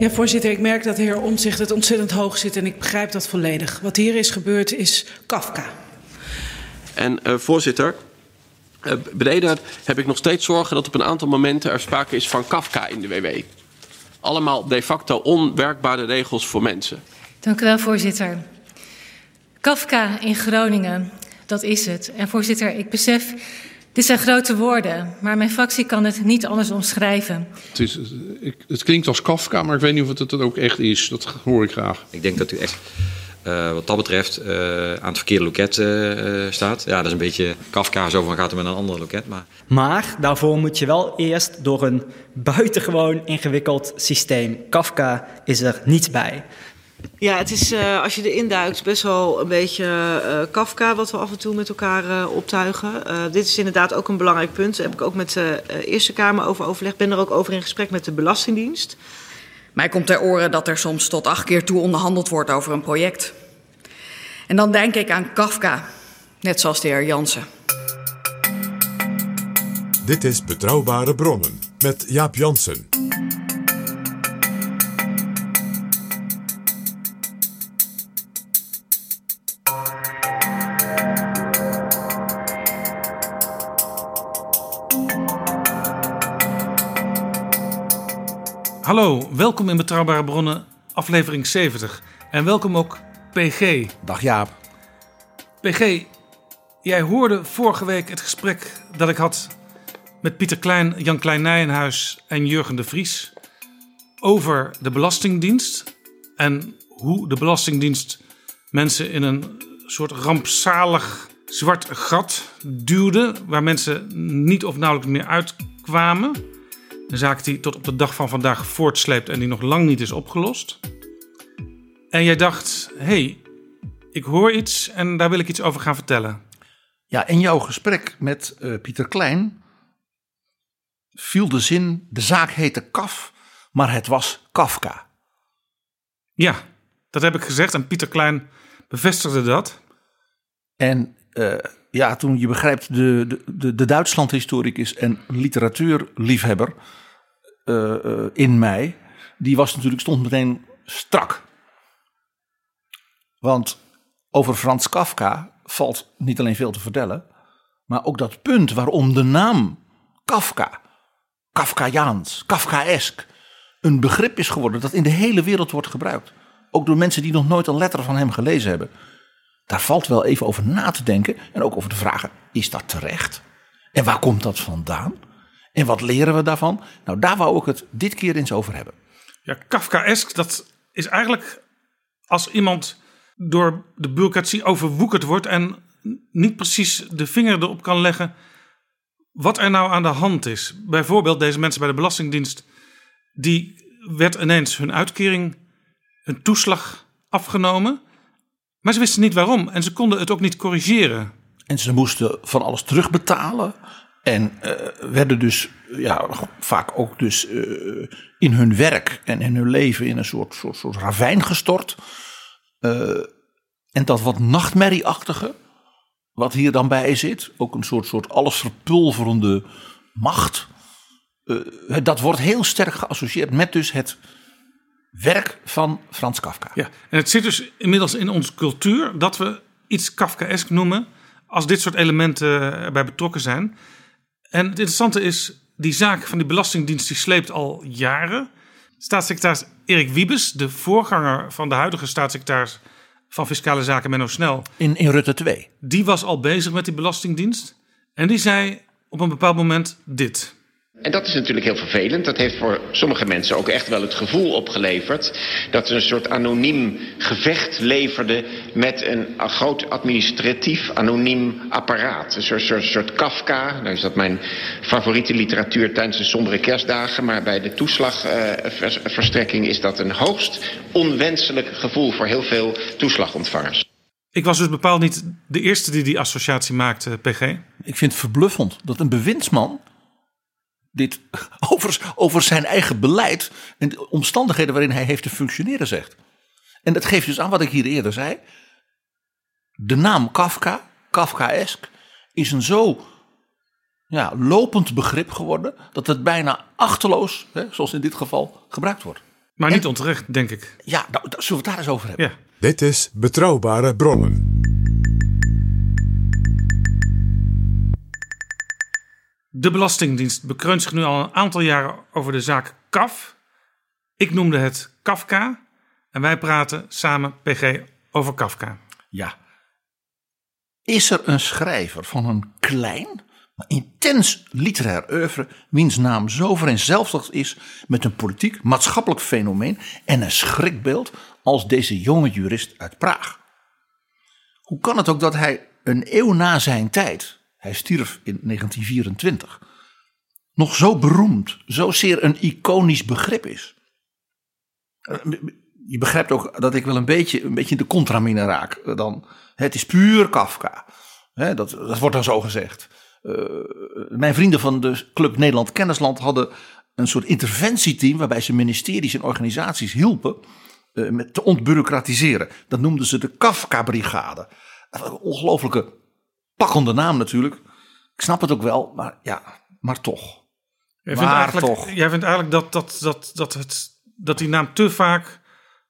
Ja, voorzitter, ik merk dat de heer Omtzigt het ontzettend hoog zit en ik begrijp dat volledig. Wat hier is gebeurd is Kafka. En eh, voorzitter, eh, beneden heb ik nog steeds zorgen dat op een aantal momenten er sprake is van Kafka in de WW. Allemaal de facto onwerkbare regels voor mensen. Dank u wel, voorzitter. Kafka in Groningen, dat is het. En voorzitter, ik besef, dit zijn grote woorden, maar mijn fractie kan het niet anders omschrijven. Het, is, ik, het klinkt als Kafka, maar ik weet niet of het het ook echt is. Dat hoor ik graag. Ik denk dat u echt eh, wat dat betreft eh, aan het verkeerde loket eh, eh, staat. Ja, dat is een beetje Kafka, zo van gaat er met een ander loket. Maar Maar daarvoor moet je wel eerst door een buitengewoon ingewikkeld systeem. Kafka is er niet bij. Ja, het is eh, als je erin duikt best wel een beetje eh, Kafka wat we af en toe met elkaar eh, optuigen. Eh, dit is inderdaad ook een belangrijk punt. Daar heb ik ook met de eh, Eerste Kamer over overlegd. Ben er ook over in gesprek met de Belastingdienst. Mij komt ter oren dat er soms tot acht keer toe onderhandeld wordt over een project. En dan denk ik aan Kafka, net zoals de heer Jansen. Dit is Betrouwbare Bronnen met Jaap Jansen. Hallo, welkom in Betrouwbare Bronnen, aflevering 70. En welkom ook PG. Dag Jaap. PG, jij hoorde vorige week het gesprek dat ik had met Pieter Klein, Jan Klein Nijenhuis en Jurgen de Vries over de Belastingdienst en hoe de Belastingdienst mensen in een soort rampzalig zwart gat duwde, waar mensen niet of nauwelijks meer uitkwamen. Een zaak die tot op de dag van vandaag voortsleept en die nog lang niet is opgelost. En jij dacht, hé, hey, ik hoor iets en daar wil ik iets over gaan vertellen. Ja, in jouw gesprek met eh, Pieter Klein viel de zin: de zaak heette Kaf, maar het was Kafka. Ja, dat heb ik gezegd en Pieter Klein bevestigde dat. En eh, ja, toen je begrijpt, de, de, de, Duitsland-historicus en literatuurliefhebber eh, eh, in mij, die was natuurlijk stond meteen strak. Want over Frans Kafka valt niet alleen veel te vertellen, maar ook dat punt waarom de naam Kafka, Kafkaiaans, Kafkaesk, een begrip is geworden dat in de hele wereld wordt gebruikt. Ook door mensen die nog nooit een letter van hem gelezen hebben. Daar valt wel even over na te denken en ook over de vragen: is dat terecht? En waar komt dat vandaan? En wat leren we daarvan? Nou, daar wou ik het dit keer eens over hebben. Ja, Kafkaesk, dat is eigenlijk als iemand door de bureaucratie overwoekerd wordt en niet precies de vinger erop kan leggen wat er nou aan de hand is. Bijvoorbeeld deze mensen bij de Belastingdienst, die werd ineens hun uitkering, hun toeslag afgenomen. Maar ze wisten niet waarom en ze konden het ook niet corrigeren. En ze moesten van alles terugbetalen. En uh, werden dus ja, vaak ook dus, uh, in hun werk en in hun leven in een soort, soort, soort ravijn gestort. Uh, en dat wat nachtmerrieachtige, wat hier dan bij zit, ook een soort, soort alles verpulverende macht. dat wordt heel sterk geassocieerd met dus het werk van Frans Kafka. Ja, en het zit dus inmiddels in onze cultuur dat we iets Kafkaesk noemen als dit soort elementen erbij betrokken zijn. En het interessante is, die zaak van die Belastingdienst die sleept al jaren. Staatssecretaris Erik Wiebes, de voorganger van de huidige staatssecretaris van Fiscale Zaken Menno Snel. In, in Rutte 2. Die was al bezig met die Belastingdienst. En die zei op een bepaald moment dit. En dat is natuurlijk heel vervelend. Dat heeft voor sommige mensen ook echt wel het gevoel opgeleverd dat ze een soort anoniem gevecht leverde met een groot administratief anoniem apparaat. Een soort, soort, soort Kafka. Nou is dat mijn favoriete literatuur tijdens de sombere kerstdagen. Maar bij de toeslagverstrekking is dat een hoogst onwenselijk gevoel voor heel veel toeslagontvangers. Ik was dus bepaald niet de eerste die die associatie maakte, PG. Ik vind het verbluffend dat een bewindsman dit over, over zijn eigen beleid en de omstandigheden waarin hij heeft te functioneren zegt. En dat geeft dus aan wat ik hier eerder zei. De naam Kafka, Kafkaesk, is een zo ja, lopend begrip geworden dat het bijna achterloos, hè, zoals in dit geval, gebruikt wordt. Maar niet onterecht, denk ik. Ja, nou, zullen we het daar eens over hebben? Ja. Dit is Betrouwbare Bronnen. De Belastingdienst bekreunt zich nu al een aantal jaren over de zaak KAF. Ik noemde het Kafka. En wij praten samen, PG, over Kafka. Ja. Is er een schrijver van een klein, maar intens literair oeuvre, wiens naam zo vereenzelvigd is met een politiek, maatschappelijk fenomeen en een schrikbeeld als deze jonge jurist uit Praag? Hoe kan het ook dat hij een eeuw na zijn tijd, hij stierf in 1924, nog zo beroemd, zozeer een iconisch begrip is? Je begrijpt ook dat ik wel een beetje, een beetje in de contramine raak. Dan, het is puur Kafka. dat, dat wordt dan zo gezegd. Uh, mijn vrienden van de Club Nederland Kennisland hadden een soort interventieteam waarbij ze ministeries en organisaties hielpen met te ontbureaucratiseren. Dat noemden ze de Kafka-brigade. Ongelooflijke pakkende naam natuurlijk. Ik snap het ook wel, maar ja, maar toch. Jij vindt, maar eigenlijk, toch. jij vindt eigenlijk dat, dat, dat, dat, het, dat die naam te vaak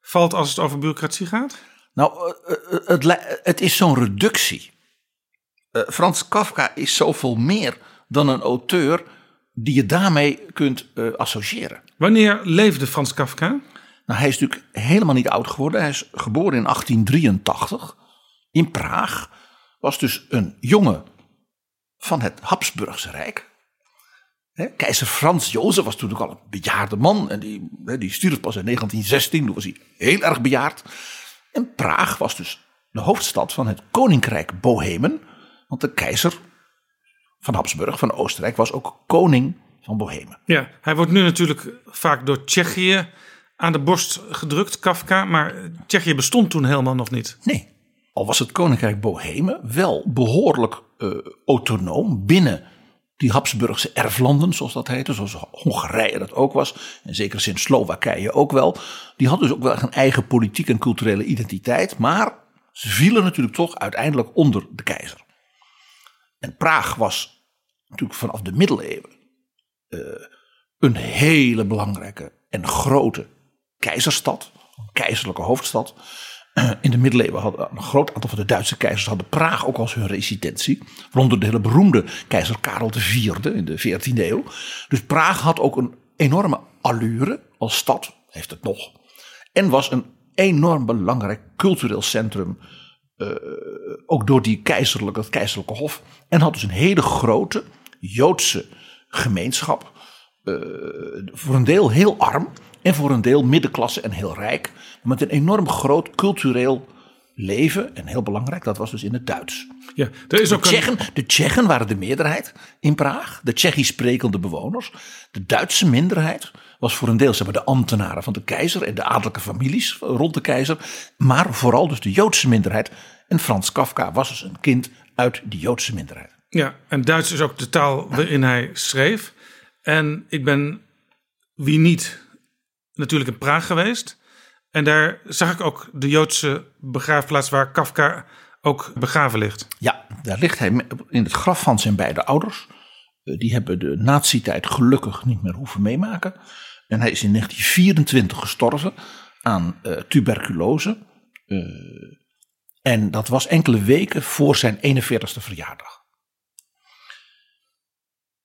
valt als het over bureaucratie gaat? Nou, uh, het, het, is zo'n reductie. Uh, Frans Kafka is zoveel meer dan een auteur die je daarmee kunt uh, associëren. Wanneer leefde Frans Kafka? Nou, hij is natuurlijk helemaal niet oud geworden. Hij is geboren in 1883 in Praag. Was dus een jongen van het Habsburgse Rijk. Keizer Frans Jozef was toen ook al een bejaarde man. En die, die stierf pas in 1916. Toen was hij heel erg bejaard. En Praag was dus de hoofdstad van het koninkrijk Bohemen. Want de keizer van Habsburg, van Oostenrijk, was ook koning van Bohemen. Ja, hij wordt nu natuurlijk vaak door Tsjechië aan de borst gedrukt, Kafka. Maar Tsjechië bestond toen helemaal nog niet. Nee, al was het koninkrijk Bohemen wel behoorlijk uh, autonoom binnen die Habsburgse erflanden, zoals dat heette, zoals Hongarije dat ook was, en zeker sinds Slowakije ook wel. Die hadden dus ook wel een eigen politieke en culturele identiteit, maar ze vielen natuurlijk toch uiteindelijk onder de keizer. En Praag was natuurlijk vanaf de middeleeuwen uh, een hele belangrijke en grote keizerstad, een keizerlijke hoofdstad. In de middeleeuwen hadden een groot aantal van de Duitse keizers hadden Praag ook als hun residentie. Waaronder de hele beroemde keizer Karel IV in de 14e eeuw. Dus Praag had ook een enorme allure als stad, heeft het nog. En was een enorm belangrijk cultureel centrum. Uh, ook door die keizerlijke, het keizerlijke hof. En had dus een hele grote Joodse gemeenschap. Uh, voor een deel heel arm. En voor een deel middenklasse en heel rijk. Met een enorm groot cultureel leven. En heel belangrijk, dat was dus in het Duits. Ja, er is de, ook Tsjechen, een... de Tsjechen waren de meerderheid in Praag. De Tsjechisch sprekende bewoners. De Duitse minderheid was voor een deel zeg maar, de ambtenaren van de keizer. En de adellijke families rond de keizer. Maar vooral dus de Joodse minderheid. En Frans Kafka was dus een kind uit die Joodse minderheid. Ja, en Duits is ook de taal waarin hij schreef. En ik ben, wie niet, natuurlijk in Praag geweest. En daar zag ik ook de Joodse begraafplaats waar Kafka ook begraven ligt. Ja, daar ligt hij in het graf van zijn beide ouders. Die hebben de nazi-tijd gelukkig niet meer hoeven meemaken. En hij is in 1924 gestorven aan uh, tuberculose. Uh, en dat was enkele weken voor zijn 41ste verjaardag.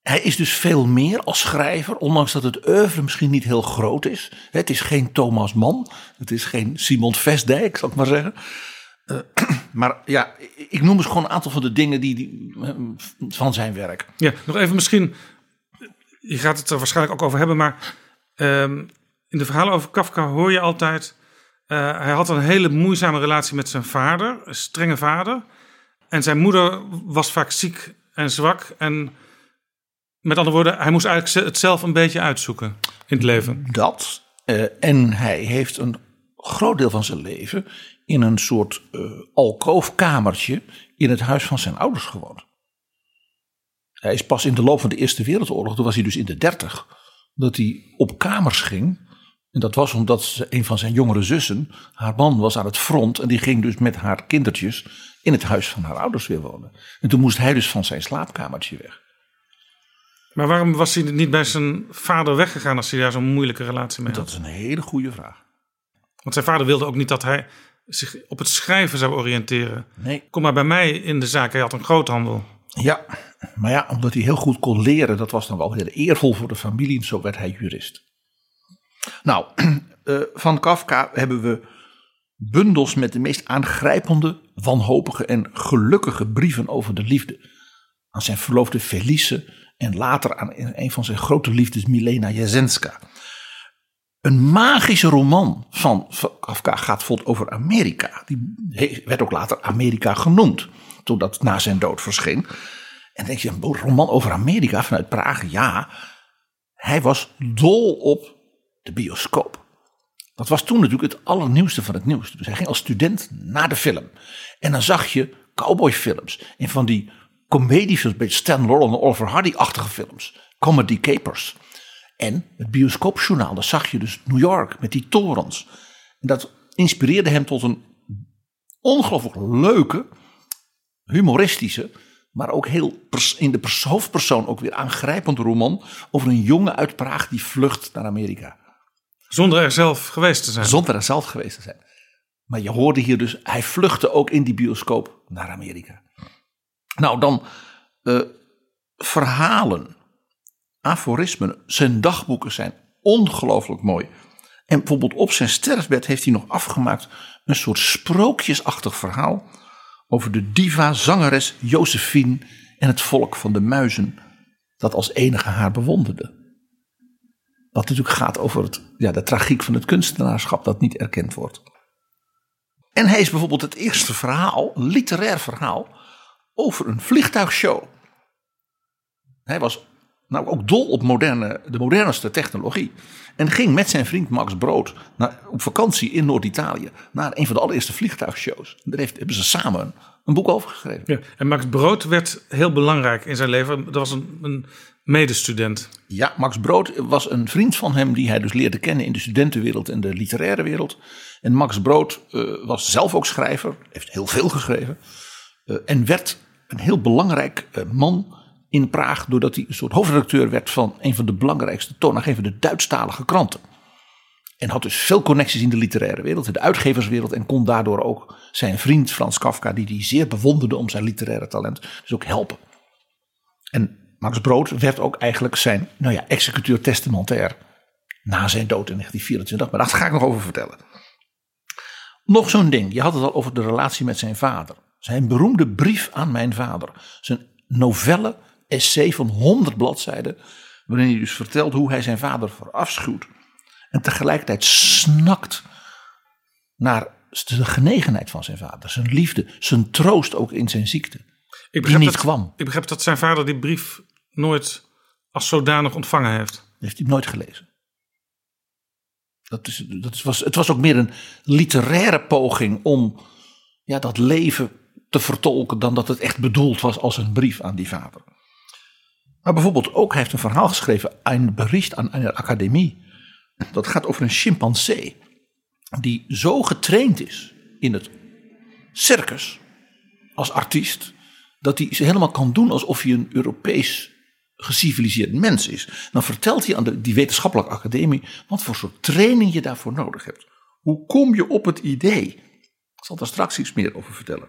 Hij is dus veel meer als schrijver, ondanks dat het oeuvre misschien niet heel groot is. Het is geen Thomas Mann, het is geen Simon Vestdijk, zal ik maar zeggen. Uh, maar ja, ik noem eens gewoon een aantal van de dingen die, die van zijn werk. Ja, nog even misschien, je gaat het er waarschijnlijk ook over hebben, maar um, in de verhalen over Kafka hoor je altijd, uh, hij had een hele moeizame relatie met zijn vader, een strenge vader. En zijn moeder was vaak ziek en zwak en met andere woorden, hij moest eigenlijk het zelf een beetje uitzoeken in het leven. Dat. Uh, en hij heeft een groot deel van zijn leven in een soort uh, alkoofkamertje in het huis van zijn ouders gewoond. Hij is pas in de loop van de Eerste Wereldoorlog, toen was hij dus in de dertig, dat hij op kamers ging. En dat was omdat een van zijn jongere zussen, haar man was aan het front en die ging dus met haar kindertjes in het huis van haar ouders weer wonen. En toen moest hij dus van zijn slaapkamertje weg. Maar waarom was hij niet bij zijn vader weggegaan als hij daar zo'n moeilijke relatie mee had? Dat is een hele goede vraag. Want zijn vader wilde ook niet dat hij zich op het schrijven zou oriënteren. Nee. Kom maar bij mij in de zaak, hij had een groothandel. Ja, maar ja, omdat hij heel goed kon leren, dat was dan wel heel eervol voor de familie, zo werd hij jurist. Nou, uh, van Kafka hebben we bundels met de meest aangrijpende, wanhopige en gelukkige brieven over de liefde. Aan zijn verloofde Felice en later aan een van zijn grote liefdes, Milena Jasenska. Een magische roman van Kafka gaat vol over Amerika. Die werd ook later Amerika genoemd, toen dat na zijn dood verscheen. En denk je, een roman over Amerika vanuit Praag? Ja, hij was dol op de bioscoop. Dat was toen natuurlijk het allernieuwste van het nieuws. Dus hij ging als student naar de film. En dan zag je cowboyfilms en van die comediefilms, beetje Stan Laurel en Oliver Hardy-achtige films. Comedy capers. En het bioscoopjournaal, daar zag je dus New York met die torens. En dat inspireerde hem tot een ongelooflijk leuke, humoristische, maar ook heel in de hoofdpersoon ook weer aangrijpende roman over een jongen uit Praag die vlucht naar Amerika. Zonder er zelf geweest te zijn. Zonder er zelf geweest te zijn. Maar je hoorde hier dus, hij vluchtte ook in die bioscoop naar Amerika. Nou, dan uh, verhalen, aforismen, zijn dagboeken zijn ongelooflijk mooi. En bijvoorbeeld op zijn sterfbed heeft hij nog afgemaakt een soort sprookjesachtig verhaal over de diva zangeres Josephine en het volk van de muizen dat als enige haar bewonderde. Wat natuurlijk gaat over het, ja, de tragiek van het kunstenaarschap dat niet erkend wordt. En hij is bijvoorbeeld het eerste verhaal, literair verhaal, over een vliegtuigshow. Hij was nou ook dol op moderne, de modernste technologie. En ging met zijn vriend Max Brood naar, op vakantie in Noord-Italië. Naar een van de allereerste vliegtuigshows. Daar heeft, hebben ze samen een boek over geschreven. Ja, en Max Brood werd heel belangrijk in zijn leven. Dat was een, een medestudent. Ja, Max Brood was een vriend van hem die hij dus leerde kennen in de studentenwereld en de literaire wereld. En Max Brood uh, was zelf ook schrijver, heeft heel veel geschreven. Uh, en werd een heel belangrijk uh, man in Praag, doordat hij een soort hoofdredacteur werd van een van de belangrijkste toonaangevende Duitsstalige kranten. En had dus veel connecties in de literaire wereld, in de uitgeverswereld. En kon daardoor ook zijn vriend Frans Kafka, die hij zeer bewonderde om zijn literaire talent, dus ook helpen. En Max Brood werd ook eigenlijk zijn nou ja, executeur testamentair na zijn dood in 1924. Maar daar ga ik nog over vertellen. Nog zo'n ding, je had het al over de relatie met zijn vader. Zijn beroemde brief aan mijn vader. Zijn novelle, essay van 100 bladzijden. Waarin hij dus vertelt hoe hij zijn vader verafschuwt. En tegelijkertijd snakt naar de genegenheid van zijn vader. Zijn liefde, zijn troost ook in zijn ziekte. Ik die niet dat, kwam. Ik begrijp dat zijn vader die brief nooit als zodanig ontvangen heeft. Dat heeft hij nooit gelezen. Dat is, dat was, het was ook meer een literaire poging om ja, dat leven te vertolken dan dat het echt bedoeld was als een brief aan die vader. Maar bijvoorbeeld ook, hij heeft een verhaal geschreven, een bericht aan een academie. Dat gaat over een chimpansee die zo getraind is in het circus als artiest, dat hij helemaal kan doen alsof hij een Europees geciviliseerd mens is. Dan vertelt hij aan de, die wetenschappelijke academie wat voor soort training je daarvoor nodig hebt. Hoe kom je op het idee? Ik zal daar straks iets meer over vertellen.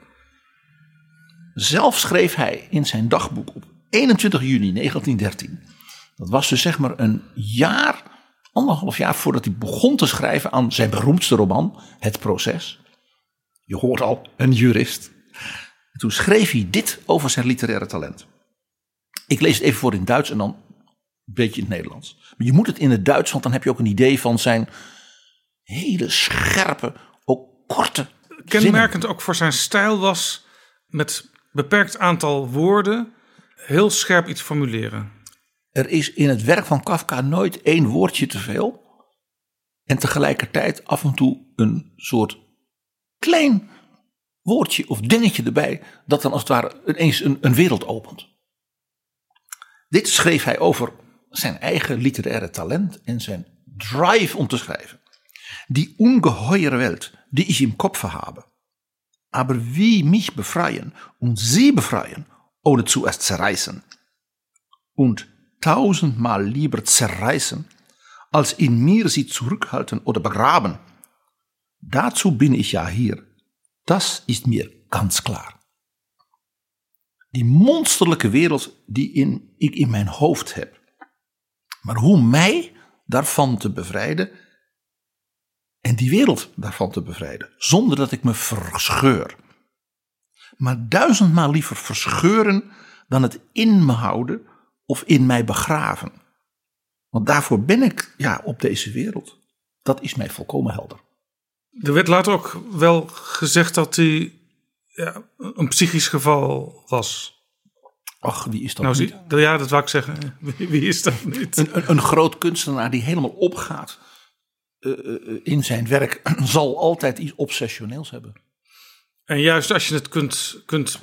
Zelf schreef hij in zijn dagboek op 21 juni 1913. Dat was dus zeg maar een jaar, anderhalf jaar voordat hij begon te schrijven aan zijn beroemdste roman, Het Proces. Je hoort al, een jurist. En toen schreef hij dit over zijn literaire talent. Ik lees het even voor in Duits en dan een beetje in het Nederlands. Maar je moet het in het Duits, want dan heb je ook een idee van zijn hele scherpe, ook korte. Kenmerkend ook voor zijn stijl was met beperkt aantal woorden heel scherp iets formuleren. Er is in het werk van Kafka nooit één woordje te veel. En tegelijkertijd af en toe een soort klein woordje of dingetje erbij. Dat dan als het ware ineens een, een wereld opent. Dit schreef hij over zijn eigen literaire talent en zijn drive om te schrijven. Die ungeheure Welt, die ich im Kopf habe. Aber wie mich befreien und sie befreien, ohne zuerst zerreißen. Und tausendmal lieber zerreißen, als in mir sie zurückhalten oder begraben. Dazu bin ich ja hier. Das ist mir ganz klar. Die monsterlijke wereld die in, ik in mijn hoofd heb. Maar hoe mij daarvan te bevrijden en die wereld daarvan te bevrijden, zonder dat ik me verscheur. Maar duizendmaal liever verscheuren dan het in me houden of in mij begraven. Want daarvoor ben ik ja, op deze wereld. Dat is mij volkomen helder. Er werd later ook wel gezegd dat hij ja, een psychisch geval was. Ach, wie is dat nou, niet? Ja, dat wou ik zeggen. Wie, wie is dat niet? Een, een, een groot kunstenaar die helemaal opgaat in zijn werk, zal altijd iets obsessioneels hebben. En juist als je het kunt, kunt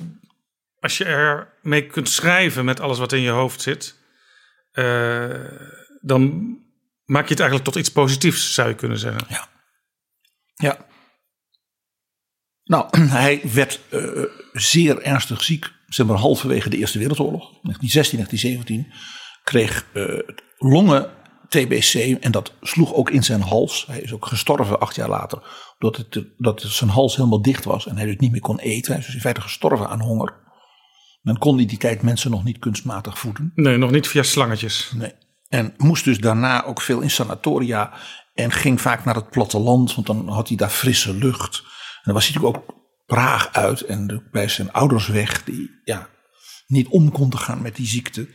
als je er mee kunt schrijven met alles wat in je hoofd zit, eh, dan maak je het eigenlijk tot iets positiefs, zou je kunnen zeggen. Ja. Ja. Nou, hij werd eh, zeer ernstig ziek, zeg maar halverwege de Eerste Wereldoorlog, 1916, 1917, kreeg eh, longen TBC en dat sloeg ook in zijn hals. Hij is ook gestorven acht jaar later, doordat het, dat zijn hals helemaal dicht was en hij dus niet meer kon eten. Hij is dus in feite gestorven aan honger. Men kon in die tijd mensen nog niet kunstmatig voeden. Nee, nog niet via slangetjes. Nee. En moest dus daarna ook veel in sanatoria. En ging vaak naar het platteland, want dan had hij daar frisse lucht. En dan was hij natuurlijk ook Praag uit en bij zijn ouders weg, die ja, niet om konden gaan met die ziekte.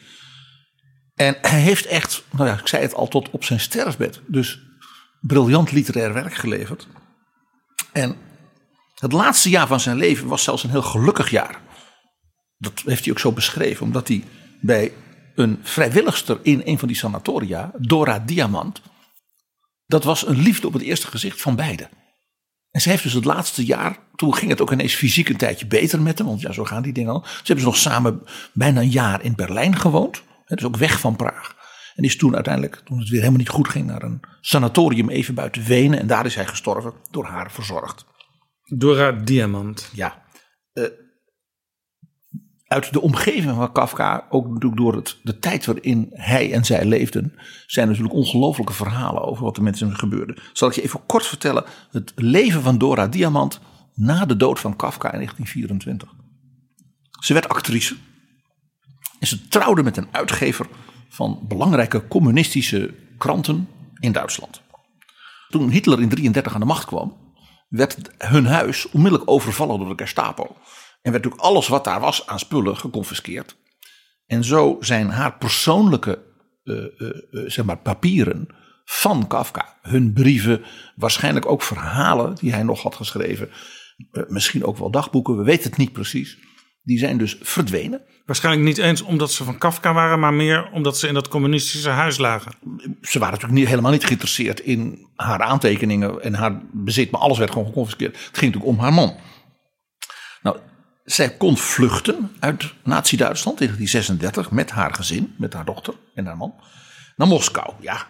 En hij heeft echt, nou ja, ik zei het al, tot op zijn sterfbed, dus briljant literair werk geleverd. En het laatste jaar van zijn leven was zelfs een heel gelukkig jaar. Dat heeft hij ook zo beschreven, omdat hij bij een vrijwilligster in een van die sanatoria, Dora Diamant, dat was een liefde op het eerste gezicht van beiden. En ze heeft dus het laatste jaar, toen ging het ook ineens fysiek een tijdje beter met hem, want ja, zo gaan die dingen al. Ze hebben dus nog samen bijna een jaar in Berlijn gewoond, dus ook weg van Praag. En is toen uiteindelijk, toen het weer helemaal niet goed ging, naar een sanatorium even buiten Wenen. En daar is hij gestorven, door haar verzorgd. Dora Diamant. Ja. Eh, uit de omgeving van Kafka, ook natuurlijk door het, de tijd waarin hij en zij leefden, zijn natuurlijk ongelooflijke verhalen over wat er met hem gebeurde. Zal ik je even kort vertellen het leven van Dora Diamant na de dood van Kafka in 1924. Ze werd actrice en ze trouwde met een uitgever van belangrijke communistische kranten in Duitsland. Toen Hitler in 1933 aan de macht kwam, werd hun huis onmiddellijk overvallen door de Gestapo. En werd natuurlijk alles wat daar was aan spullen geconfiskeerd. En zo zijn haar persoonlijke eh, eh, eh, zeg maar, papieren van Kafka, hun brieven, waarschijnlijk ook verhalen die hij nog had geschreven, misschien ook wel dagboeken, we weten het niet precies, die zijn dus verdwenen. Waarschijnlijk niet eens omdat ze van Kafka waren, maar meer omdat ze in dat communistische huis lagen. Ze waren natuurlijk niet, helemaal niet geïnteresseerd in haar aantekeningen en haar bezit, maar alles werd gewoon geconfiskeerd. Het ging natuurlijk om haar man. Nou, zij kon vluchten uit Nazi-Duitsland in 1936 met haar gezin, met haar dochter en haar man, naar Moskou. Ja,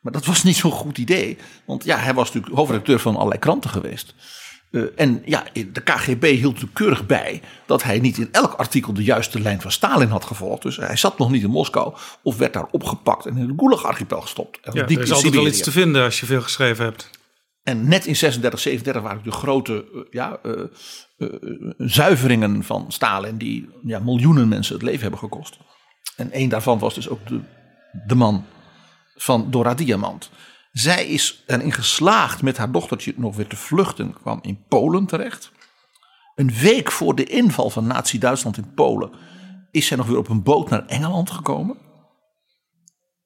maar dat was niet zo'n goed idee, want ja, hij was natuurlijk hoofdredacteur van allerlei kranten geweest. Eh, en ja, de KGB hield natuurlijk keurig bij dat hij niet in elk artikel de juiste lijn van Stalin had gevolgd. Dus hij zat nog niet in Moskou of werd daar opgepakt en in de Gulag-archipel gestopt. Ja, er is altijd wel iets te vinden als je veel geschreven hebt. En net in 36, 37 waren de grote eh, ja, eh, zuiveringen van Stalin die ja, miljoenen mensen het leven hebben gekost. En één daarvan was dus ook de, de man van Dora Diamant. Zij is erin geslaagd met haar dochtertje nog weer te vluchten, kwam in Polen terecht. Een week voor de inval van Nazi-Duitsland in Polen is zij nog weer op een boot naar Engeland gekomen.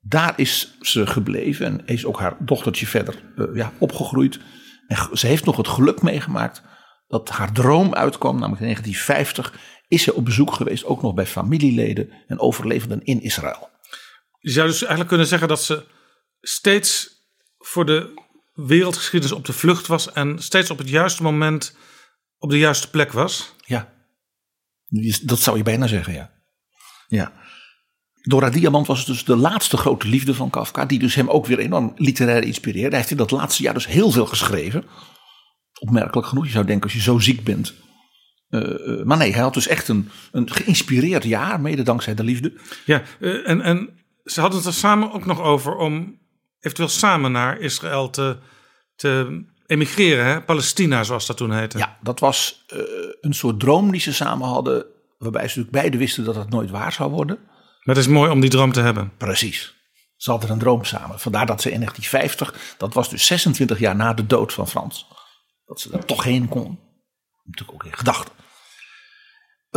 Daar is ze gebleven en is ook haar dochtertje verder eh, ja, opgegroeid. En ze heeft nog het geluk meegemaakt dat haar droom uitkwam, namelijk in 1950 is ze op bezoek geweest, ook nog bij familieleden en overlevenden in Israël. Je zou dus eigenlijk kunnen zeggen dat ze steeds voor de wereldgeschiedenis op de vlucht was en steeds op het juiste moment op de juiste plek was. Ja, dat zou je bijna zeggen, ja. Ja. Dora Diamant was dus de laatste grote liefde van Kafka, die dus hem ook weer enorm literair inspireerde. Hij heeft in dat laatste jaar dus heel veel geschreven. Opmerkelijk genoeg, je zou denken als je zo ziek bent. Uh, maar nee, hij had dus echt een, een geïnspireerd jaar, mede dankzij de liefde. Ja, uh, en, en ze hadden het er samen ook nog over om eventueel samen naar Israël te, te emigreren, hè? Palestina zoals dat toen heette. Ja, dat was uh, een soort droom die ze samen hadden, waarbij ze natuurlijk beide wisten dat het nooit waar zou worden. Maar het is mooi om die droom te hebben. Precies. Ze hadden een droom samen. Vandaar dat ze in 1950, dat was dus 26 jaar na de dood van Frans, dat ze er toch heen kon. Natuurlijk ook in gedachten.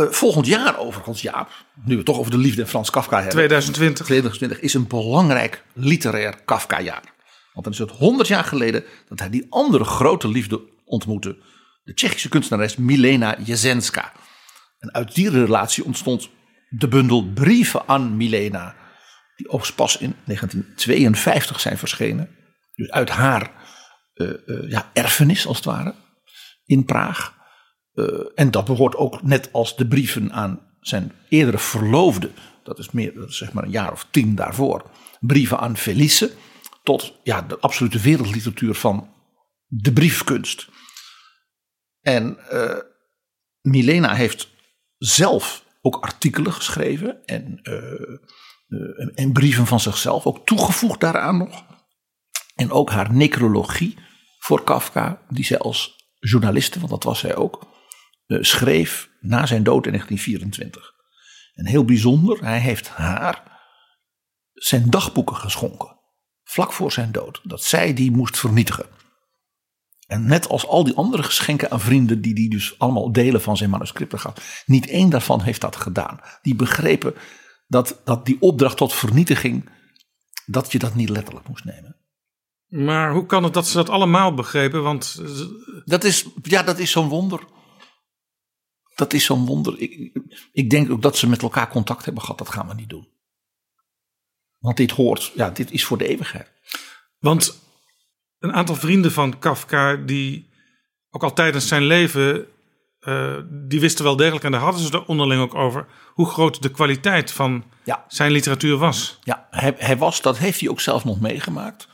Uh, volgend jaar overigens, Jaap, nu we het toch over de liefde en Frans Kafka hebben. 2020. 2020 is een belangrijk literair Kafka-jaar. Want dan is het 100 jaar geleden dat hij die andere grote liefde ontmoette. De Tsjechische kunstenares Milena Jesenska. En uit die relatie ontstond de bundel Brieven aan Milena. Die overigens pas in 1952 zijn verschenen. Dus uit haar uh, uh, ja, erfenis als het ware. In Praag. Uh, en dat behoort ook net als de brieven aan zijn eerdere verloofde. Dat is meer, is zeg maar een jaar of tien daarvoor. Brieven aan Felice. Tot ja, de absolute wereldliteratuur van de briefkunst. En uh, Milena heeft zelf ook artikelen geschreven. En, en brieven van zichzelf. Ook toegevoegd daaraan nog. En ook haar necrologie voor Kafka. Die zij als journaliste, want dat was zij ook schreef na zijn dood in 1924. En heel bijzonder, hij heeft haar zijn dagboeken geschonken. Vlak voor zijn dood. Dat zij die moest vernietigen. En net als al die andere geschenken aan vrienden, die die dus allemaal delen van zijn manuscripten gaf. Niet één daarvan heeft dat gedaan. Die begrepen dat, dat die opdracht tot vernietiging, dat je dat niet letterlijk moest nemen. Maar hoe kan het dat ze dat allemaal begrepen? Want dat is, ja, dat is zo'n wonder. Dat is zo'n wonder. Ik, ik denk ook dat ze met elkaar contact hebben gehad. Dat gaan we niet doen. Want dit hoort, ja, dit is voor de eeuwigheid. Want een aantal vrienden van Kafka, die ook al tijdens zijn leven, uh, die wisten wel degelijk, en daar hadden ze er onderling ook over, hoe groot de kwaliteit van ja. zijn literatuur was. Ja, hij, hij was, dat heeft hij ook zelf nog meegemaakt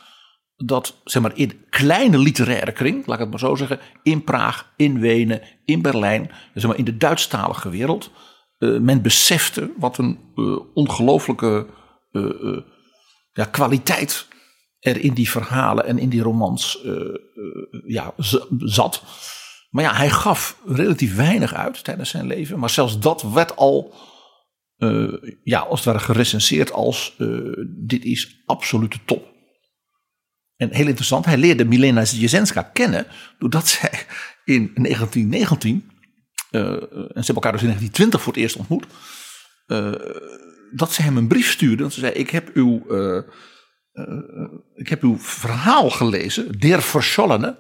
dat zeg maar, in kleine literaire kring, laat ik het maar zo zeggen, in Praag, in Wenen, in Berlijn, zeg maar, in de Duitsstalige wereld, uh, men besefte wat een uh, ongelooflijke uh, ja, kwaliteit er in die verhalen en in die romans ja, zat. Maar ja, hij gaf relatief weinig uit tijdens zijn leven, maar zelfs dat werd al. ja, als het ware gerecenseerd als dit is absolute top. En heel interessant, hij leerde Milena Jesenska kennen doordat zij in 1919, uh, en ze hebben elkaar dus in 1920 voor het eerst ontmoet, uh, dat ze hem een brief stuurde. En ze zei: Ik heb uw, uh, ik heb uw verhaal gelezen, Der Verschollene,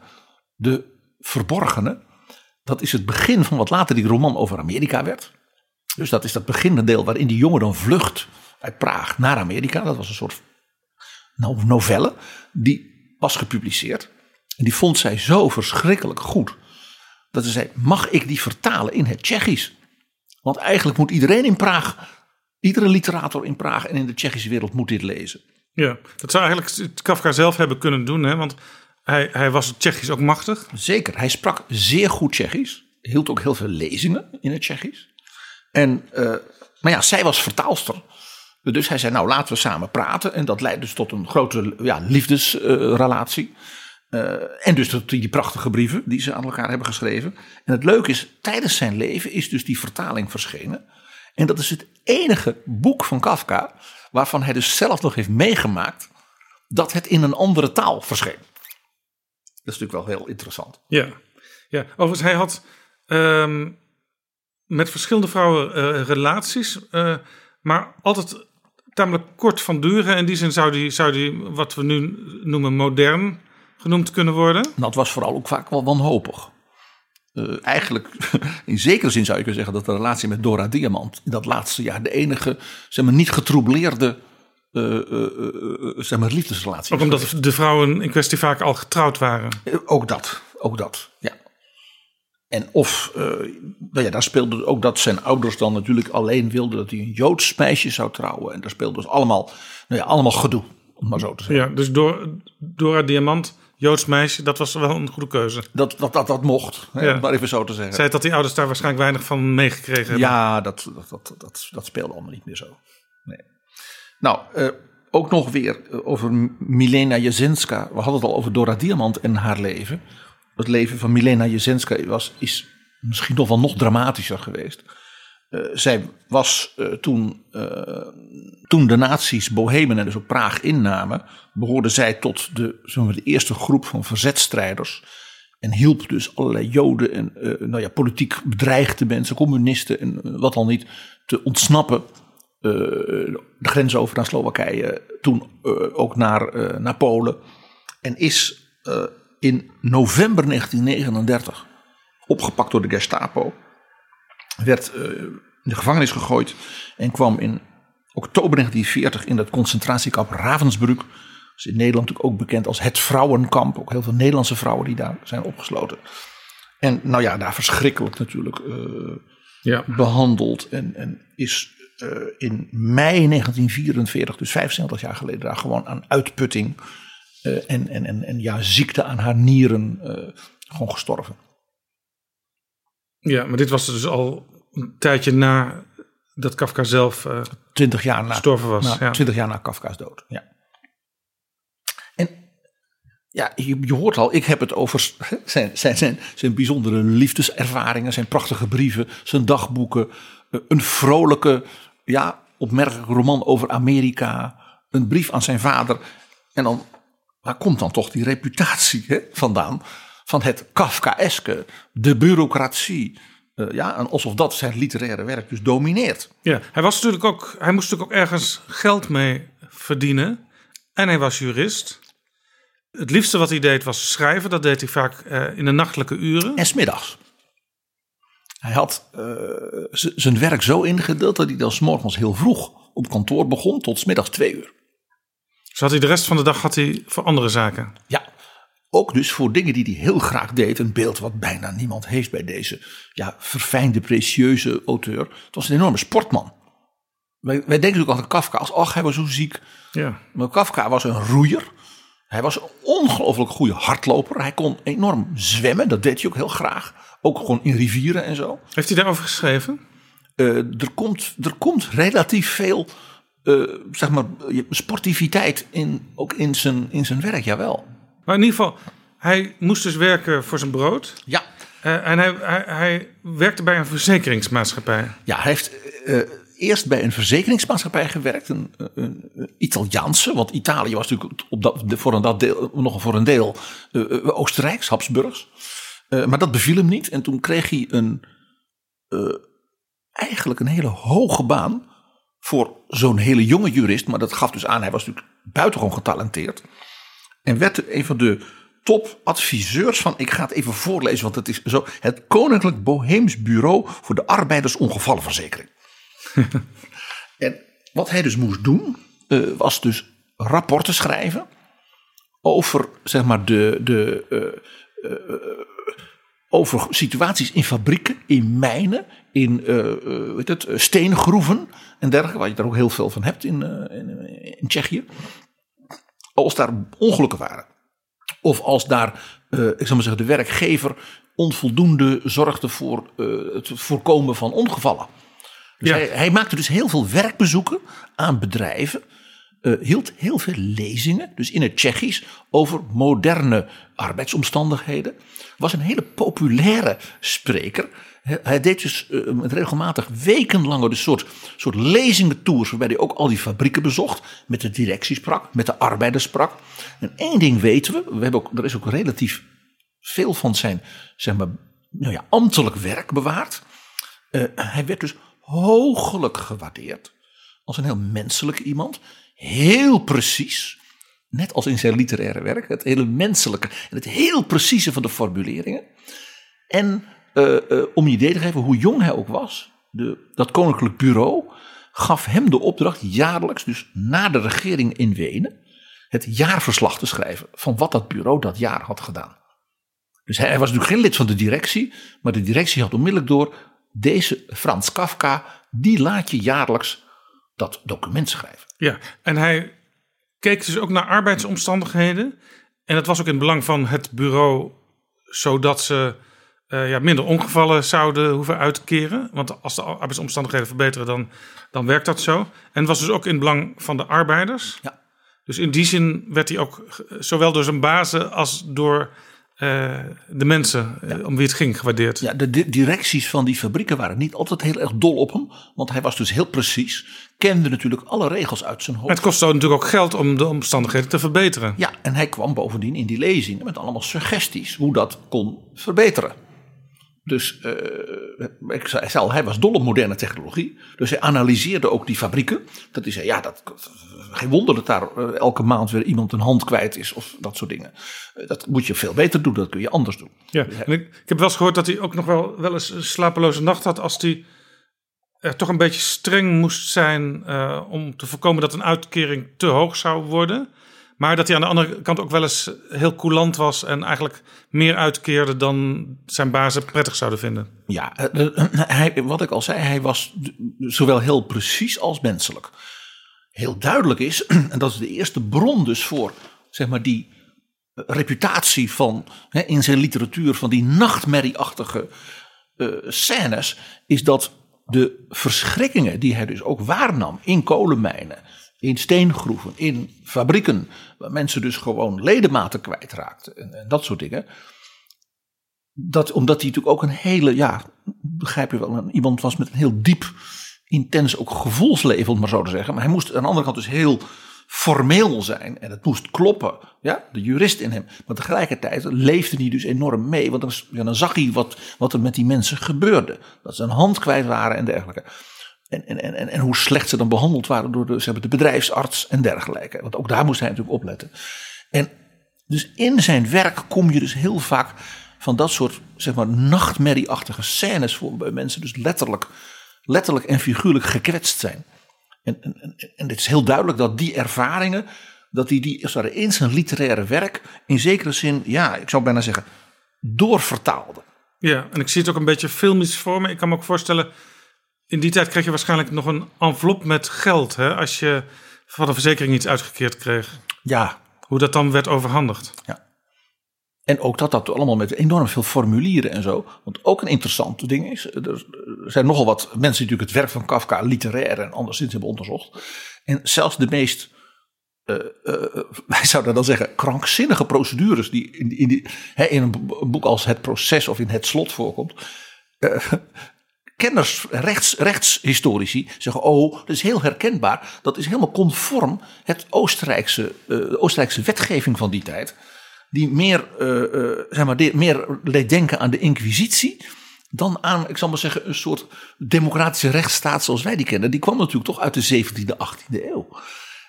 de verborgene. Dat is het begin van wat later die roman over Amerika werd. Dus dat is dat beginnende deel waarin die jongen dan vlucht uit Praag naar Amerika. Dat was een soort novelle, die was gepubliceerd. En die vond zij zo verschrikkelijk goed. Dat ze zei, mag ik die vertalen in het Tsjechisch? Want eigenlijk moet iedereen in Praag, iedere literator in Praag en in de Tsjechische wereld moet dit lezen. Ja, dat zou eigenlijk Kafka zelf hebben kunnen doen, hè? want hij, hij was het Tsjechisch ook machtig. Zeker, hij sprak zeer goed Tsjechisch. Hield ook heel veel lezingen in het Tsjechisch. En, uh, maar ja, zij was vertaalster. Dus hij zei, nou laten we samen praten. En dat leidt dus tot een grote ja, liefdesrelatie. Eh, en dus dat- die prachtige brieven die ze aan elkaar hebben geschreven. En het leuke is, tijdens zijn leven is dus die vertaling verschenen. En dat is het enige boek van Kafka waarvan hij dus zelf nog heeft meegemaakt dat het in een andere taal verscheen. Dat is natuurlijk wel heel interessant. Ja, ja. overigens, hij had ehm, met verschillende vrouwen eh, relaties, eh, maar altijd tamelijk kort van duren. In die zin zou die, zou die wat we nu noemen modern genoemd kunnen worden. Dat was vooral ook vaak wel wanhopig. Eh, eigenlijk, in zekere zin zou je kunnen zeggen dat de relatie met Dora Diamant in dat laatste jaar de enige, zeg maar, niet getroubleerde eh, zeg maar, liefdesrelatie Ook omdat de vrouwen in kwestie vaak al getrouwd waren. Ook dat, ook dat, ja. En of, eh, nou ja, daar speelde ook dat zijn ouders dan natuurlijk alleen wilden dat hij een Joods meisje zou trouwen. En daar speelde dus allemaal, nou ja, allemaal gedoe, om maar zo te zeggen. Ja, dus door, Dora Diamant, Joods meisje, dat was wel een goede keuze. Dat dat, dat, dat mocht, hè, Ja. om maar even zo te zeggen. Zij dat die ouders daar waarschijnlijk weinig van meegekregen hebben. Ja, dat, dat, dat, dat, dat speelde allemaal niet meer zo. Nee. Nou, eh, ook nog weer over Milena Jasinska. We hadden het al over Dora Diamant en haar leven. Het leven van Milena Jasinska was, is misschien nog wel nog dramatischer geweest. Eh, zij was eh, toen, eh, toen de nazi's Bohemen en dus ook Praag innamen, behoorde zij tot de, maar, de eerste groep van verzetstrijders. En hielp dus allerlei Joden en nou ja, politiek bedreigde mensen, communisten en wat al niet, te ontsnappen. de grens over naar Slowakije, toen ook naar, naar Polen. En is in november 1939 opgepakt door de Gestapo. Werd eh, in de gevangenis gegooid en kwam in oktober 1940 in het concentratiekamp Ravensbrück. Dat is in Nederland natuurlijk ook bekend als het vrouwenkamp. Ook heel veel Nederlandse vrouwen die daar zijn opgesloten. En nou ja, daar verschrikkelijk natuurlijk eh, Ja. behandeld. En, en is eh, in mei 1944, dus 75 jaar geleden, daar gewoon aan uitputting en, en, en, en ja, ziekte aan haar nieren eh, gewoon gestorven. Ja, maar dit was dus al een tijdje na dat Kafka zelf eh, 20 jaar na, gestorven was. na, ja. 20 jaar na Kafka's dood. Ja. En ja, je, je hoort al, ik heb het over zijn, zijn, zijn, zijn bijzondere liefdeservaringen, zijn prachtige brieven, zijn dagboeken, eh, een vrolijke, ja, opmerkelijke roman over Amerika, een brief aan zijn vader. En dan, waar komt dan toch die reputatie hè, vandaan? Van het Kafkaeske, de bureaucratie. eh, ja, en alsof dat zijn literaire werk dus domineert. Ja, hij, was natuurlijk ook, hij moest natuurlijk ook ergens geld mee verdienen. En hij was jurist. Het liefste wat hij deed was schrijven. Dat deed hij vaak eh, in de nachtelijke uren. En smiddags. Hij had eh, zijn werk zo ingedeeld dat hij dan 's morgens heel vroeg op kantoor begon tot 's middags twee uur. Dus had hij de rest van de dag had hij voor andere zaken. Ja, ook dus voor dingen die hij heel graag deed. Een beeld wat bijna niemand heeft bij deze ja, verfijnde, precieuze auteur. Het was een enorme sportman. Wij, wij denken natuurlijk altijd aan Kafka als, ach, hij was zo ziek. Ja. Maar Kafka was een roeier. Hij was een ongelooflijk goede hardloper. Hij kon enorm zwemmen, dat deed hij ook heel graag. Ook gewoon in rivieren en zo. Heeft hij daarover geschreven? Eh, er, komt, er komt relatief veel eh, zeg maar, sportiviteit in, ook in zijn, in zijn werk, jawel. Maar in ieder geval, hij moest dus werken voor zijn brood. Ja. Eh, en hij, hij, hij werkte bij een verzekeringsmaatschappij. Ja, hij heeft eh, eerst bij een verzekeringsmaatschappij gewerkt, een, een, een Italiaanse, want Italië was natuurlijk op dat, voor een dat deel, nog voor een deel Oostenrijks, Habsburgs. Maar dat beviel hem niet en toen kreeg hij een, eigenlijk een hele hoge baan voor zo'n hele jonge jurist. Maar dat gaf dus aan, hij was natuurlijk buitengewoon getalenteerd. En werd een van de topadviseurs van, ik ga het even voorlezen, want het is zo, het Koninklijk Boheems Bureau voor de Arbeidersongevallenverzekering. en wat hij dus moest doen, eh, was dus rapporten schrijven over, zeg maar, de, de, eh, eh, over situaties in fabrieken, in mijnen, in eh, weet het, eh, steengroeven en dergelijke, waar je er ook heel veel van hebt in, in, in Tsjechië. Als daar ongelukken waren. Of als daar, ik zal maar zeggen, de werkgever onvoldoende zorgde voor het voorkomen van ongevallen. Dus Ja. hij, hij maakte dus heel veel werkbezoeken aan bedrijven. Eh, hield heel veel lezingen, dus in het Tsjechisch, over moderne arbeidsomstandigheden. Was een hele populaire spreker. Hij- deed dus eh, regelmatig wekenlange soort, soort lezingentours, waarbij hij ook al die fabrieken bezocht, met de directie sprak, met de arbeiders sprak. En één ding weten we, we hebben ook, er is ook relatief veel van zijn zeg maar, nou ja, ambtelijk werk bewaard. Eh, hij werd dus hoogelijk gewaardeerd als een heel menselijk iemand. Heel precies, net als in zijn literaire werk. Het hele menselijke en het heel precieze van de formuleringen. En eh, eh, om je idee te geven hoe jong hij ook was, de, dat koninklijk bureau gaf hem de opdracht jaarlijks, dus na de regering in Wenen, het jaarverslag te schrijven van wat dat bureau dat jaar had gedaan. Dus hij, hij was natuurlijk geen lid van de directie, maar de directie had onmiddellijk door, deze Frans Kafka, die laat je jaarlijks dat document schrijven. Ja, en hij keek dus ook naar arbeidsomstandigheden. En dat was ook in het belang van het bureau, zodat ze eh, ja, minder ongevallen zouden hoeven uit te keren. Want als de arbeidsomstandigheden verbeteren, dan, dan werkt dat zo. En het was dus ook in het belang van de arbeiders. Ja. Dus in die zin werd hij ook zowel door zijn bazen als door eh, de mensen eh, om wie het ging gewaardeerd. Ja, de di- directies van die fabrieken waren niet altijd heel erg dol op hem, want hij was dus heel precies, kende natuurlijk alle regels uit zijn hoofd. Het kostte natuurlijk ook geld om de omstandigheden te verbeteren. Ja, en hij kwam bovendien in die lezingen met allemaal suggesties hoe dat kon verbeteren. Dus eh, ik zei al, hij was dol op moderne technologie. Dus hij analyseerde ook die fabrieken. Dat hij zei, ja, dat, geen wonder dat daar eh, elke maand weer iemand een hand kwijt is of dat soort dingen. Eh, dat moet je veel beter doen, dat kun je anders doen. Ja, en ik, ik heb wel eens gehoord dat hij ook nog wel, wel eens een slapeloze nacht had als hij er toch een beetje streng moest zijn eh, om te voorkomen dat een uitkering te hoog zou worden. Maar dat hij aan de andere kant ook wel eens heel coulant was en eigenlijk meer uitkeerde dan zijn bazen prettig zouden vinden. Ja, eh, eh, hij, wat ik al zei, hij was zowel heel precies als menselijk. Heel duidelijk is, en dat is de eerste bron dus voor zeg maar, die reputatie van in zijn literatuur van die nachtmerrieachtige scènes, is dat de verschrikkingen die hij dus ook waarnam in kolenmijnen, in steengroeven, in fabrieken, waar mensen dus gewoon ledematen kwijtraakten en, en dat soort dingen dat, omdat hij natuurlijk ook een hele, ja, begrijp je wel, iemand was met een heel diep, intens ook gevoelsleven, om maar zo te zeggen. Maar hij moest aan de andere kant dus heel formeel zijn en het moest kloppen. Ja, de jurist in hem. Maar tegelijkertijd leefde hij dus enorm mee, want dan, ja, zag hij wat, wat er met die mensen gebeurde. Dat ze een hand kwijt waren en dergelijke. En, en, en, en hoe slecht ze dan behandeld waren door de, ze hebben de bedrijfsarts en dergelijke. Want ook daar moest hij natuurlijk opletten. En dus in zijn werk kom je dus heel vaak van dat soort zeg maar, nachtmerrieachtige scènes voor bij mensen dus letterlijk, letterlijk en figuurlijk gekwetst zijn. En, en, en, en het is heel duidelijk dat die ervaringen, dat hij die, ware in zijn literaire werk in zekere zin, ja, ik zou bijna zeggen, doorvertaalde. Ja, en ik zie het ook een beetje filmisch voor me. Ik kan me ook voorstellen, in die tijd kreeg je waarschijnlijk nog een envelop met geld, hè, als je van een verzekering iets uitgekeerd kreeg. Ja. Hoe dat dan werd overhandigd. Ja. En ook dat dat allemaal met enorm veel formulieren en zo. Want ook een interessant ding is. Er zijn nogal wat mensen die natuurlijk het werk van Kafka literair en anderszins hebben onderzocht. En zelfs de meest, uh, uh, wij zouden dan zeggen, krankzinnige procedures die in, in, die, hè, in een boek als Het Proces of in Het Slot voorkomt. Uh, kenners, rechts, rechtshistorici zeggen: Oh, dat is heel herkenbaar. Dat is helemaal conform het Oostenrijkse, de Oostenrijkse wetgeving van die tijd die meer, zeg maar, meer denken aan de Inquisitie. dan aan, ik zal maar zeggen, een soort democratische rechtsstaat zoals wij die kennen. Die kwam natuurlijk toch uit de 17e, 18e eeuw.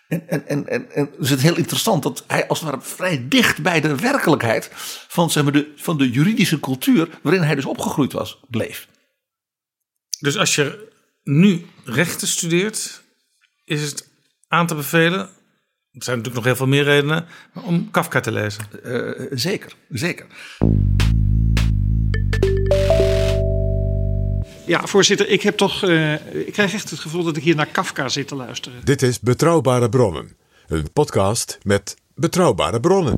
En, en, en, en, en is het heel interessant dat hij als het ware vrij dicht bij de werkelijkheid van, zeg maar, de, van de juridische cultuur. waarin hij dus opgegroeid was, bleef. Dus als je nu rechten studeert, is het aan te bevelen er zijn natuurlijk nog heel veel meer redenen om Kafka te lezen. Uh, zeker, zeker. Ja, voorzitter, ik heb toch. Uh, ik krijg echt het gevoel dat ik hier naar Kafka zit te luisteren. Dit is Betrouwbare Bronnen, een podcast met betrouwbare bronnen.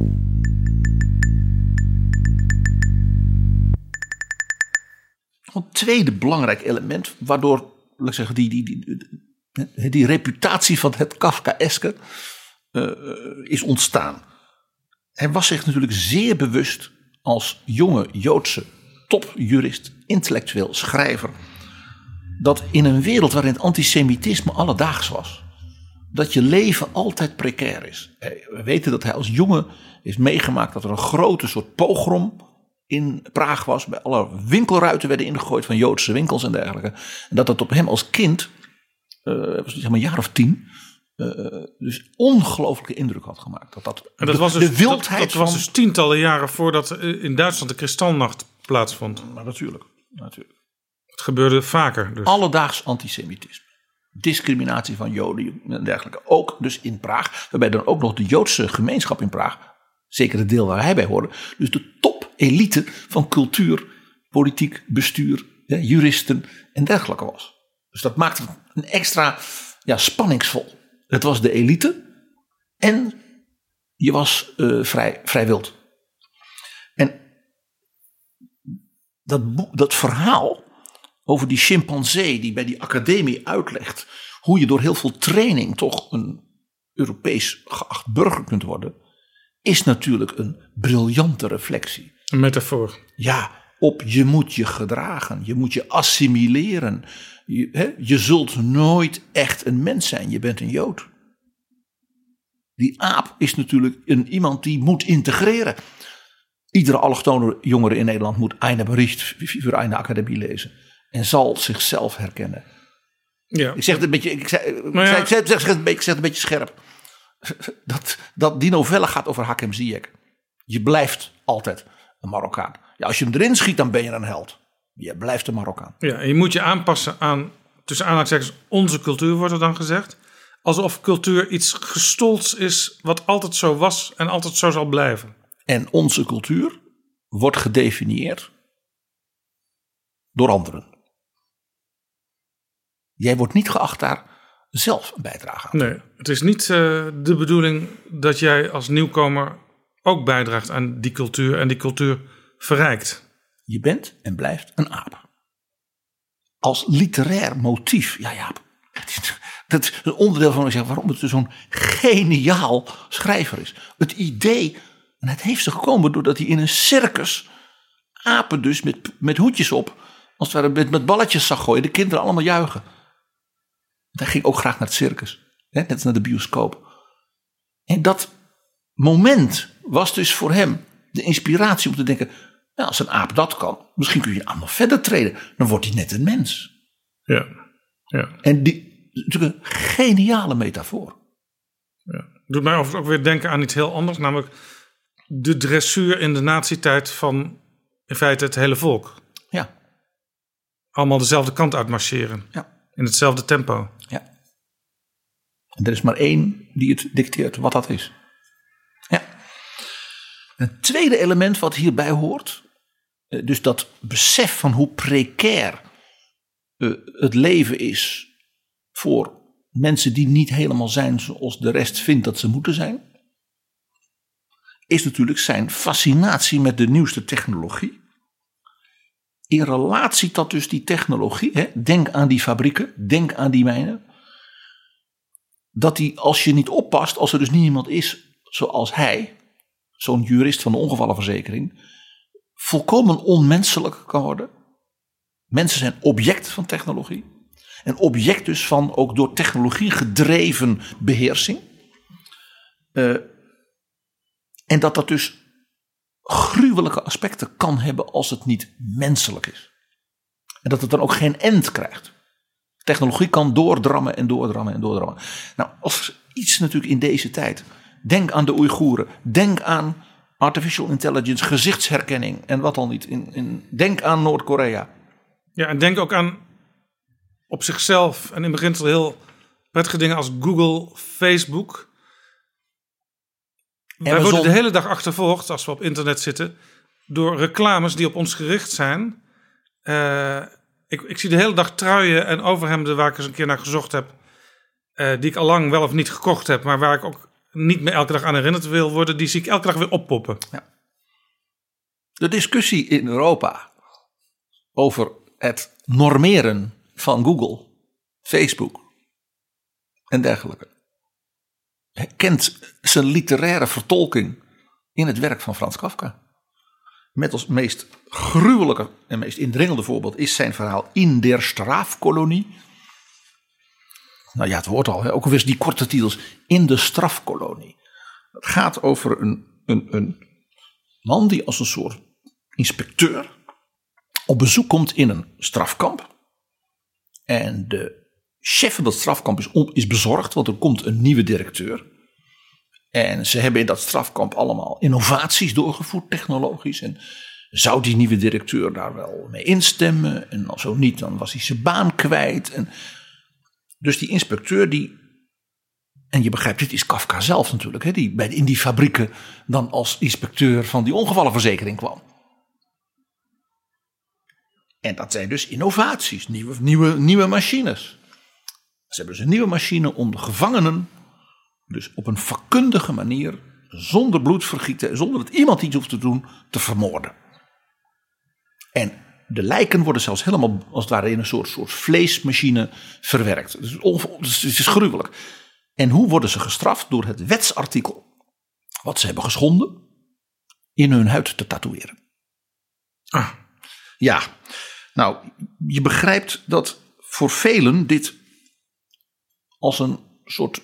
Een tweede belangrijk element, waardoor, laat ik zeggen, die, die, die, die, die reputatie van het Kafkaeske eh, is ontstaan. Hij was zich natuurlijk zeer bewust als jonge Joodse topjurist, intellectueel schrijver, dat in een wereld waarin het antisemitisme alledaags was, dat je leven altijd precair is. Eh, We weten dat hij als jongen heeft meegemaakt dat er een grote soort pogrom in Praag was. Bij alle winkelruiten werden ingegooid van Joodse winkels en dergelijke. En dat dat op hem als kind, eh was zeg maar een jaar of tien, eh, dus ongelooflijke indruk had gemaakt. Dat dat, En dat was de, dus, de wildheid dat, dat was dus tientallen jaren voordat in Duitsland de Kristalnacht plaatsvond. Maar natuurlijk, natuurlijk. Het gebeurde vaker. Dus. Alledaags antisemitisme. Discriminatie van Joden en dergelijke. Ook dus in Praag. Waarbij dan ook nog de Joodse gemeenschap in Praag. Zeker het deel waar hij bij hoorde. Dus de top-elite van cultuur, politiek, bestuur, juristen en dergelijke was. Dus dat maakte een extra ja, spanningsvol. Het was de elite. En je was eh, vrij, vrij wild. Dat, boek- dat verhaal over die chimpansee die bij die academie uitlegt hoe je door heel veel training toch een Europees geacht burger kunt worden, is natuurlijk een briljante reflectie. Een metafoor. Ja, op je moet je gedragen, je moet je assimileren. Je, hè, je zult nooit echt een mens zijn, je bent een Jood. Die aap is natuurlijk een, iemand die moet integreren. Iedere allochtone jongere in Nederland moet Eine Bericht voor Eine Academie lezen. En zal zichzelf herkennen. Ja. Ik zeg het een beetje, ik zeg, ja. zeg, ik zeg, ik zeg het een beetje, ik zeg het een beetje scherp. Dat, dat die novelle gaat over Hakem Ziyech. Je blijft altijd een Marokkaan. Ja, als je hem erin schiet, dan ben je een held. Je blijft een Marokkaan. Ja, en je moet je aanpassen aan, tussen aanhalingstekens, onze cultuur wordt er dan gezegd. Alsof cultuur iets gestolds is wat altijd zo was en altijd zo zal blijven. En onze cultuur wordt gedefinieerd door anderen. Jij wordt niet geacht daar zelf een bijdrage aan. Nee, het is niet eh, de bedoeling dat jij als nieuwkomer ook bijdraagt aan die cultuur en die cultuur verrijkt. Je bent en blijft een aap. Als literair motief, ja ja, dat is, een onderdeel van zeg, waarom het zo'n geniaal schrijver is. Het idee, en het heeft ze gekomen doordat hij in een circus apen dus met, met hoedjes op, als het ware met, met balletjes zag gooien, de kinderen allemaal juichen. Hij ging ook graag naar het circus, hè, net als naar de bioscoop. En dat moment was dus voor hem de inspiratie om te denken: nou, als een aap dat kan, misschien kun je aan nog verder treden. Dan wordt hij net een mens. Ja. ja. En die natuurlijk een geniale metafoor. Doet mij overigens ook weer denken aan iets heel anders, namelijk de dressuur in de nazietijd van in feite het hele volk. Ja. Allemaal dezelfde kant uit marcheren. Ja. In hetzelfde tempo. Ja. En er is maar één die het dicteert wat dat is. Ja. Een tweede element wat hierbij hoort, eh, dus dat besef van hoe precair eh, het leven is voor mensen die niet helemaal zijn zoals de rest vindt dat ze moeten zijn, is natuurlijk zijn fascinatie met de nieuwste technologie. In relatie tot dus die technologie, hè, denk aan die fabrieken, denk aan die mijnen, dat die als je niet oppast, als er dus niemand is zoals hij, zo'n jurist van de ongevallenverzekering, volkomen onmenselijk kan worden. Mensen zijn object van technologie. En object dus van ook door technologie gedreven beheersing. Eh, en dat dat dus gruwelijke aspecten kan hebben als het niet menselijk is. En dat het dan ook geen end krijgt. Technologie kan doordrammen en doordrammen en doordrammen. Nou, als iets natuurlijk in deze tijd. Denk aan de Oeigoeren. Denk aan artificial intelligence, gezichtsherkenning en wat al niet. In, in, denk aan Noord-Korea. Ja, en denk ook aan op zichzelf en in beginsel heel prettige dingen als Google, Facebook. Wij worden de hele dag achtervolgd als we op internet zitten door reclames die op ons gericht zijn. Eh, ik, ik zie de hele dag truien en overhemden waar ik eens een keer naar gezocht heb. eh, die ik al lang wel of niet gekocht heb, maar waar ik ook niet meer elke dag aan herinnerd wil worden. Die zie ik elke dag weer oppoppen. De discussie in Europa over het normeren van Google, Facebook en dergelijke. Kent zijn literaire vertolking in het werk van Frans Kafka. Met als meest gruwelijke en meest indringende voorbeeld is zijn verhaal In der Strafkolonie. Nou ja, het woord al, ook alweer die korte titels. In de strafkolonie. Het gaat over een, een, een man die als een soort inspecteur op bezoek komt in een strafkamp. En de chef van dat strafkamp is, is bezorgd, want er komt een nieuwe directeur. En ze hebben in dat strafkamp allemaal innovaties doorgevoerd, technologisch. En zou die nieuwe directeur daar wel mee instemmen? En als zo niet, dan was hij zijn baan kwijt. En dus die inspecteur die. En je begrijpt, dit is Kafka zelf natuurlijk, hè, die bij, in die fabrieken dan als inspecteur van die ongevallenverzekering kwam. En dat zijn dus innovaties, nieuwe, nieuwe, nieuwe machines. Ze hebben dus een nieuwe machine om de gevangenen, dus op een vakkundige manier, zonder bloedvergieten, zonder dat iemand iets hoeft te doen, te vermoorden. En de lijken worden zelfs helemaal als het ware in een soort, soort vleesmachine verwerkt. Dus, dus het is gruwelijk. En hoe worden ze gestraft? Door het wetsartikel wat ze hebben geschonden in hun huid te tatoeëren. Ah. Ja, nou, je begrijpt dat voor velen dit als een soort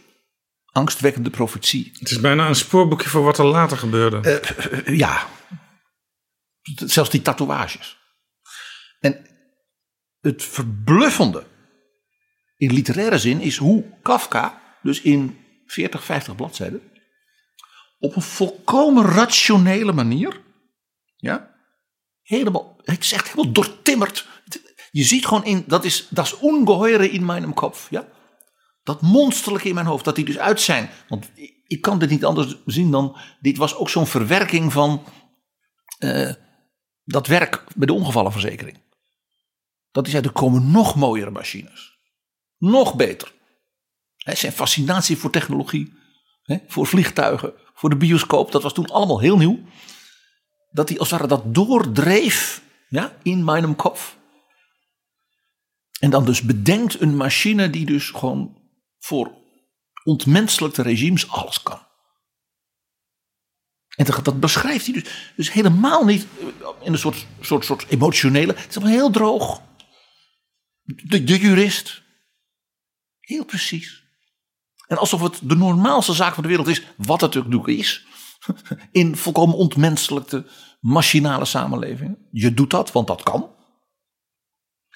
angstwekkende profetie. Het is bijna een spoorboekje voor wat er later gebeurde. Uh, uh, ja, zelfs die tatoeages. En het verbluffende in literaire zin is hoe Kafka, dus in 40, 50 bladzijden, op een volkomen rationele manier, ja, helemaal, het is echt helemaal doortimmerd. Je ziet gewoon in, dat is dat is ongeheure in mijn kop, ja. Dat monsterlijke in mijn hoofd, dat die dus uit zijn. Want ik kan dit niet anders zien dan, dit was ook zo'n verwerking van uh, dat werk bij de ongevallenverzekering. Dat is uit, er komen nog mooiere machines. Nog beter. Zijn fascinatie voor technologie, voor vliegtuigen, voor de bioscoop, dat was toen allemaal heel nieuw. Dat hij als het ware dat doordreef ja, in mijn kop. En dan dus bedenkt een machine die dus gewoon voor ontmenselijkte regimes alles kan. En dat, beschrijft hij dus, dus helemaal niet in een soort, soort, soort emotionele. Het is allemaal heel droog. De, jurist. Heel precies. En alsof het de normaalste zaak van de wereld is, wat het ook is. In volkomen ontmenselijke, machinale samenlevingen. Je doet dat, want dat kan.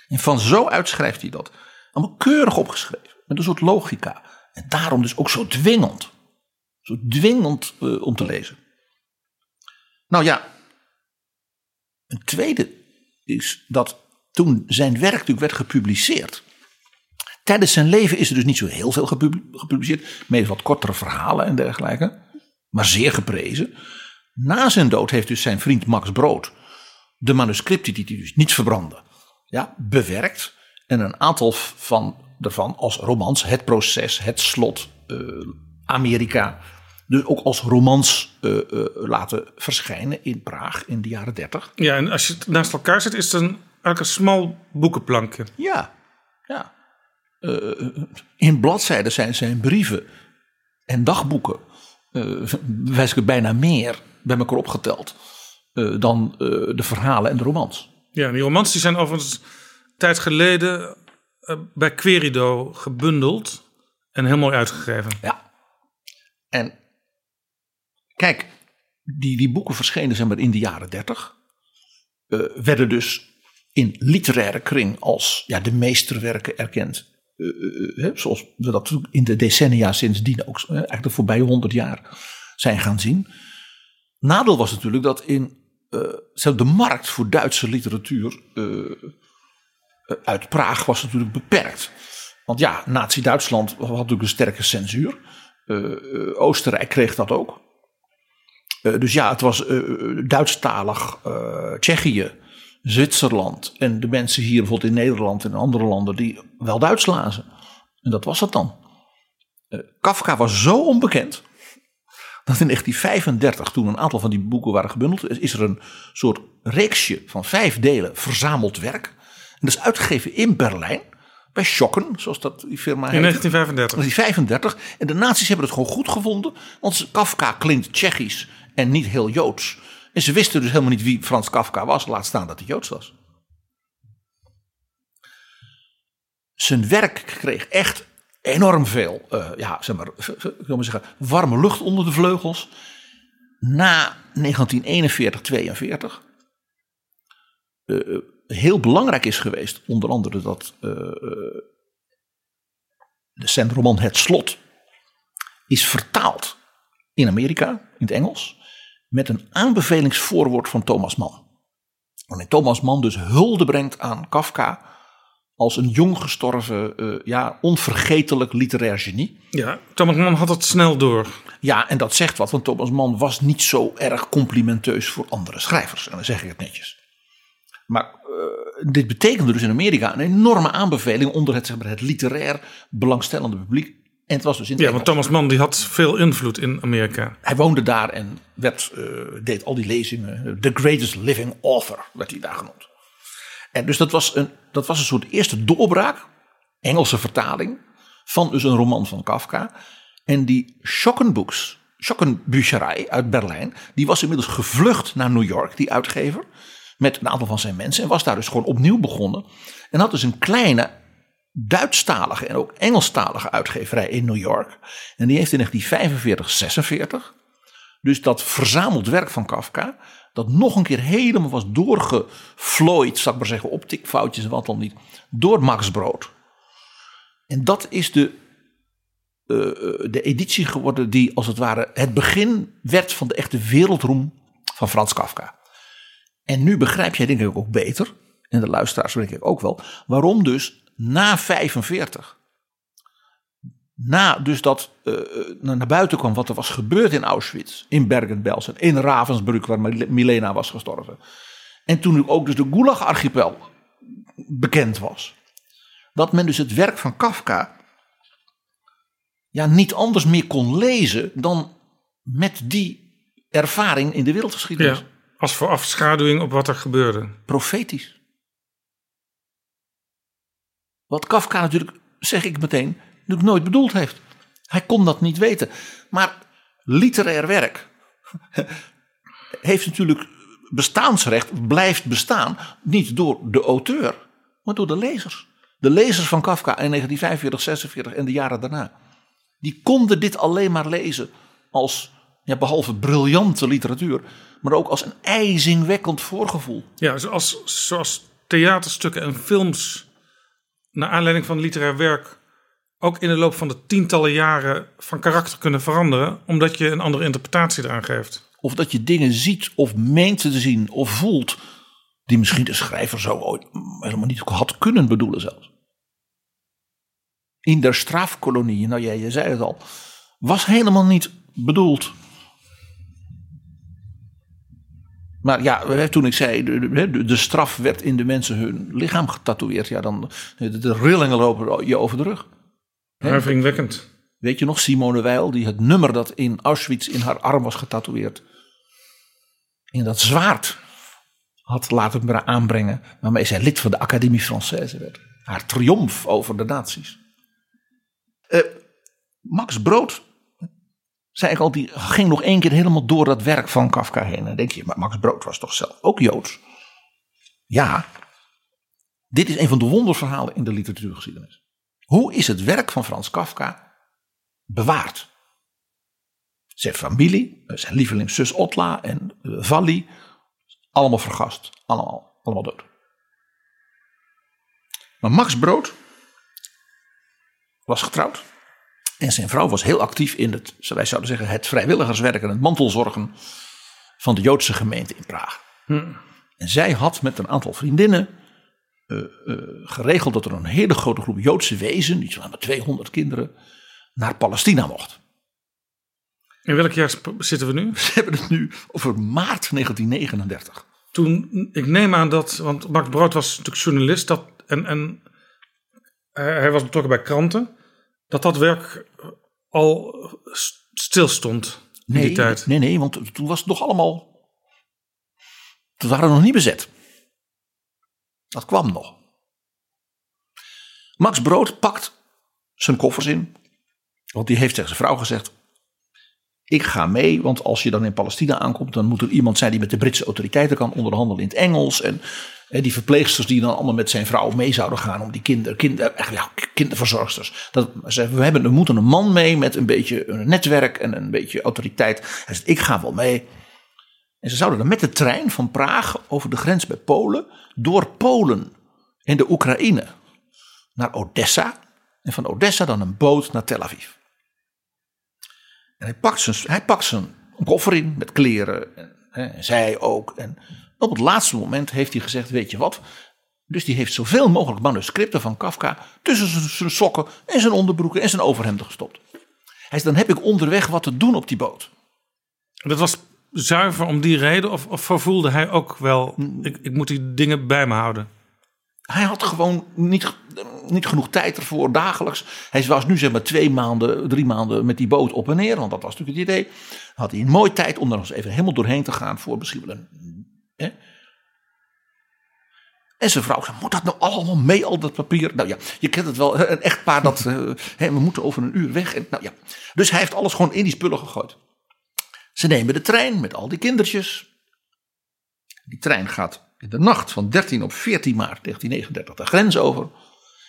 En van zo uitschrijft hij dat. Allemaal keurig opgeschreven. Met een soort logica. En daarom dus ook zo dwingend. Zo dwingend uh, om te lezen. Nou ja, een tweede is dat toen zijn werk natuurlijk werd gepubliceerd. Tijdens zijn leven is er dus niet zo heel veel gepubliceerd. Meestal wat kortere verhalen en dergelijke. Maar zeer geprezen. Na zijn dood heeft dus zijn vriend Max Brood de manuscripten die hij dus niet verbrandde. Ja, bewerkt. En een aantal van, daarvan als romans. Het proces, het slot, uh, Amerika. Dus ook als romans uh, uh, laten verschijnen in Praag in de jaren 30. Ja, en als je het naast elkaar zet, is het een eigenlijk een smal boekenplankje. Ja, ja. In bladzijden zijn zijn brieven en dagboeken wijs ik bijna meer bij elkaar opgeteld dan de verhalen en de romans. Ja, die romans die zijn overigens tijd geleden bij Querido gebundeld en heel mooi uitgegeven. Ja. En kijk, die, die boeken verschenen zeg maar in de jaren dertig. werden dus in literaire kring als ja, de meesterwerken erkend. Uh, zoals we dat in de decennia sindsdien ook eigenlijk de voorbije honderd jaar zijn gaan zien. Nadeel was natuurlijk dat in de markt voor Duitse literatuur uit Praag was natuurlijk beperkt. Want ja, Nazi-Duitsland had natuurlijk een sterke censuur. Oostenrijk kreeg dat ook. dus ja, het was Duitsstalig Tsjechië Zwitserland en de mensen hier bijvoorbeeld in Nederland en andere landen die wel Duits lazen. En dat was het dan. Uh, Kafka was zo onbekend dat in 1935, toen een aantal van die boeken waren gebundeld, is er een soort reeksje van vijf delen verzameld werk. En dat is uitgegeven in Berlijn Bij Schokken, zoals dat die firma In heet. 1935. 1935. En de nazi's hebben het gewoon goed gevonden. Want Kafka klinkt Tsjechisch en niet heel Joods. En ze wisten dus helemaal niet wie Frans Kafka was. Laat staan dat hij Joods was. Zijn werk kreeg echt enorm veel, eh, ja, zeg maar, wil maar zeggen, warme lucht onder de vleugels. Na 1941, 42. Eh, eh, heel belangrijk is geweest, onder andere dat eh, eh, de centroman Het Slot is vertaald in Amerika, in het Engels, met een aanbevelingsvoorwoord van Thomas Mann. Waarin Thomas Mann dus hulde brengt aan Kafka als een jong gestorven, eh, ja, onvergetelijk literair genie. Ja, Thomas Mann had het snel door. Ja, en dat zegt wat, want Thomas Mann was niet zo erg complimenteus voor andere schrijvers. En dan zeg ik het netjes. Maar eh, dit betekende dus in Amerika een enorme aanbeveling onder het, zeg maar, het literair belangstellende publiek. En het was dus in Ja, want Thomas Mann die had veel invloed in Amerika. Hij woonde daar en werd, eh, deed al die lezingen. The greatest living author werd hij daar genoemd. En dus dat was een, dat was een soort eerste doorbraak, Engelse vertaling, van dus een roman van Kafka. En die Schockenbooks, Schockenbücherei uit Berlijn, die was inmiddels gevlucht naar New York, die uitgever, met een aantal van zijn mensen. En was daar dus gewoon opnieuw begonnen. En had dus een kleine Duitsstalige en ook Engelstalige uitgeverij in New York. En die heeft in 1945, 46 dus dat verzameld werk van Kafka, dat nog een keer helemaal was doorgeflooid, zal ik maar zeggen, op tikfoutjes en wat dan niet, door Max Brood. En dat is de, eh, eh, de editie geworden die als het ware het begin werd van de echte wereldroem van Frans Kafka. En nu begrijp jij denk ik ook beter, en de luisteraars denk ik ook wel, waarom dus na 45 na dus dat eh, naar naar buiten kwam wat er was gebeurd in Auschwitz, in Bergen-Belsen, in Ravensbrück, waar Mil- Milena was gestorven. En toen ook dus de Gulag-archipel bekend was. Dat men dus het werk van Kafka ja, niet anders meer kon lezen dan met die ervaring in de wereldgeschiedenis. Als voor afschaduwing op wat er gebeurde. Profetisch. Wat Kafka natuurlijk, zeg ik meteen, natuurlijk nooit bedoeld heeft. Hij kon dat niet weten. Maar literair werk heeft natuurlijk bestaansrecht, blijft bestaan, niet door de auteur, maar door de lezers. De lezers van Kafka in 1945, 46 en de jaren daarna. Die konden dit alleen maar lezen als, ja, behalve briljante literatuur, maar ook als een ijzingwekkend voorgevoel. Ja, zoals, zoals theaterstukken en films naar aanleiding van literair werk ook in de loop van de tientallen jaren van karakter kunnen veranderen, omdat je een andere interpretatie eraan geeft. Of dat je dingen ziet of meent te zien of voelt die misschien de schrijver zo ooit helemaal niet had kunnen bedoelen zelfs. In de strafkolonie, nou ja, je zei het al, was helemaal niet bedoeld. Maar ja, toen ik zei, de, de, straf werd in de mensen hun lichaam getatoeëerd. Ja, dan, de, de rillingen lopen je over de rug. Huiveringwekkend. Weet je nog, Simone Weil, die het nummer dat in Auschwitz in haar arm was getatoeëerd. In dat zwaard had laten aanbrengen. Waarmee zij lid van de Académie Française werd. Haar triomf over de nazi's. Eh, Max Brood, zei ik al, die ging nog één keer helemaal door dat werk van Kafka heen. En dan denk je, maar Max Brood was toch zelf ook Joods? Ja, dit is een van de wonderverhalen in de literatuurgeschiedenis. Hoe is het werk van Frans Kafka bewaard? Zijn familie, zijn lievelingszus Otla en Valli, allemaal vergast, allemaal, allemaal dood. Maar Max Brood was getrouwd. En zijn vrouw was heel actief in het, wij zouden zeggen, het vrijwilligerswerk en het mantelzorgen van de Joodse gemeente in Praag. Hm. En zij had met een aantal vriendinnen uh, uh, geregeld dat er een hele grote groep Joodse wezen, iets van 200 kinderen, naar Palestina mocht. In welk jaar zitten we nu? We hebben het nu over maart 1939. Toen, ik neem aan dat, want Max Brood was natuurlijk journalist dat, en, en hij was betrokken bij kranten, dat dat werk al stilstond in nee, die tijd. Nee, nee, want toen was het nog allemaal. Toen waren we nog niet bezet. Dat kwam nog. Max Brood pakt zijn koffers in. Want die heeft tegen zijn vrouw gezegd: Ik ga mee, want als je dan in Palestina aankomt, dan moet er iemand zijn die met de Britse autoriteiten kan onderhandelen in het Engels. En die verpleegsters die dan allemaal met zijn vrouw mee zouden gaan om die kinder, kinder, echt, ja, kinderverzorgsters. Dat, we, hebben, we moeten een man mee met een beetje een netwerk en een beetje autoriteit. Hij zegt: Ik ga wel mee. En ze zouden dan met de trein van Praag over de grens bij Polen, door Polen en de Oekraïne naar Odessa. En van Odessa dan een boot naar Tel Aviv. En hij pakt zijn, hij pakt zijn koffer in met kleren. En, en zij ook. En op het laatste moment heeft hij gezegd: Weet je wat? Dus die heeft zoveel mogelijk manuscripten van Kafka tussen zijn- sokken en zijn onderbroeken en zijn overhemden gestopt. Hij zei: Dan heb ik onderweg wat te doen op die boot. Dat was zuiver om die reden? Of, of vervoelde hij ook wel, ik, ik moet die dingen bij me houden? Hij had gewoon niet, niet genoeg tijd ervoor dagelijks. Hij was nu zeg maar twee maanden, drie maanden met die boot op en neer. Want dat was natuurlijk het idee. Had hij een mooie tijd om er nog eens even helemaal doorheen te gaan. Voor misschien wel een... Hè? En zijn vrouw zei, moet dat nou allemaal mee, al dat papier? Nou ja, je kent het wel, een echtpaar dat, eh, hè, we moeten over een uur weg. En, nou ja. Dus hij heeft alles gewoon in die spullen gegooid. Ze nemen de trein met al die kindertjes. Die trein gaat in de nacht van 13 op 14 maart 1939 de grens over.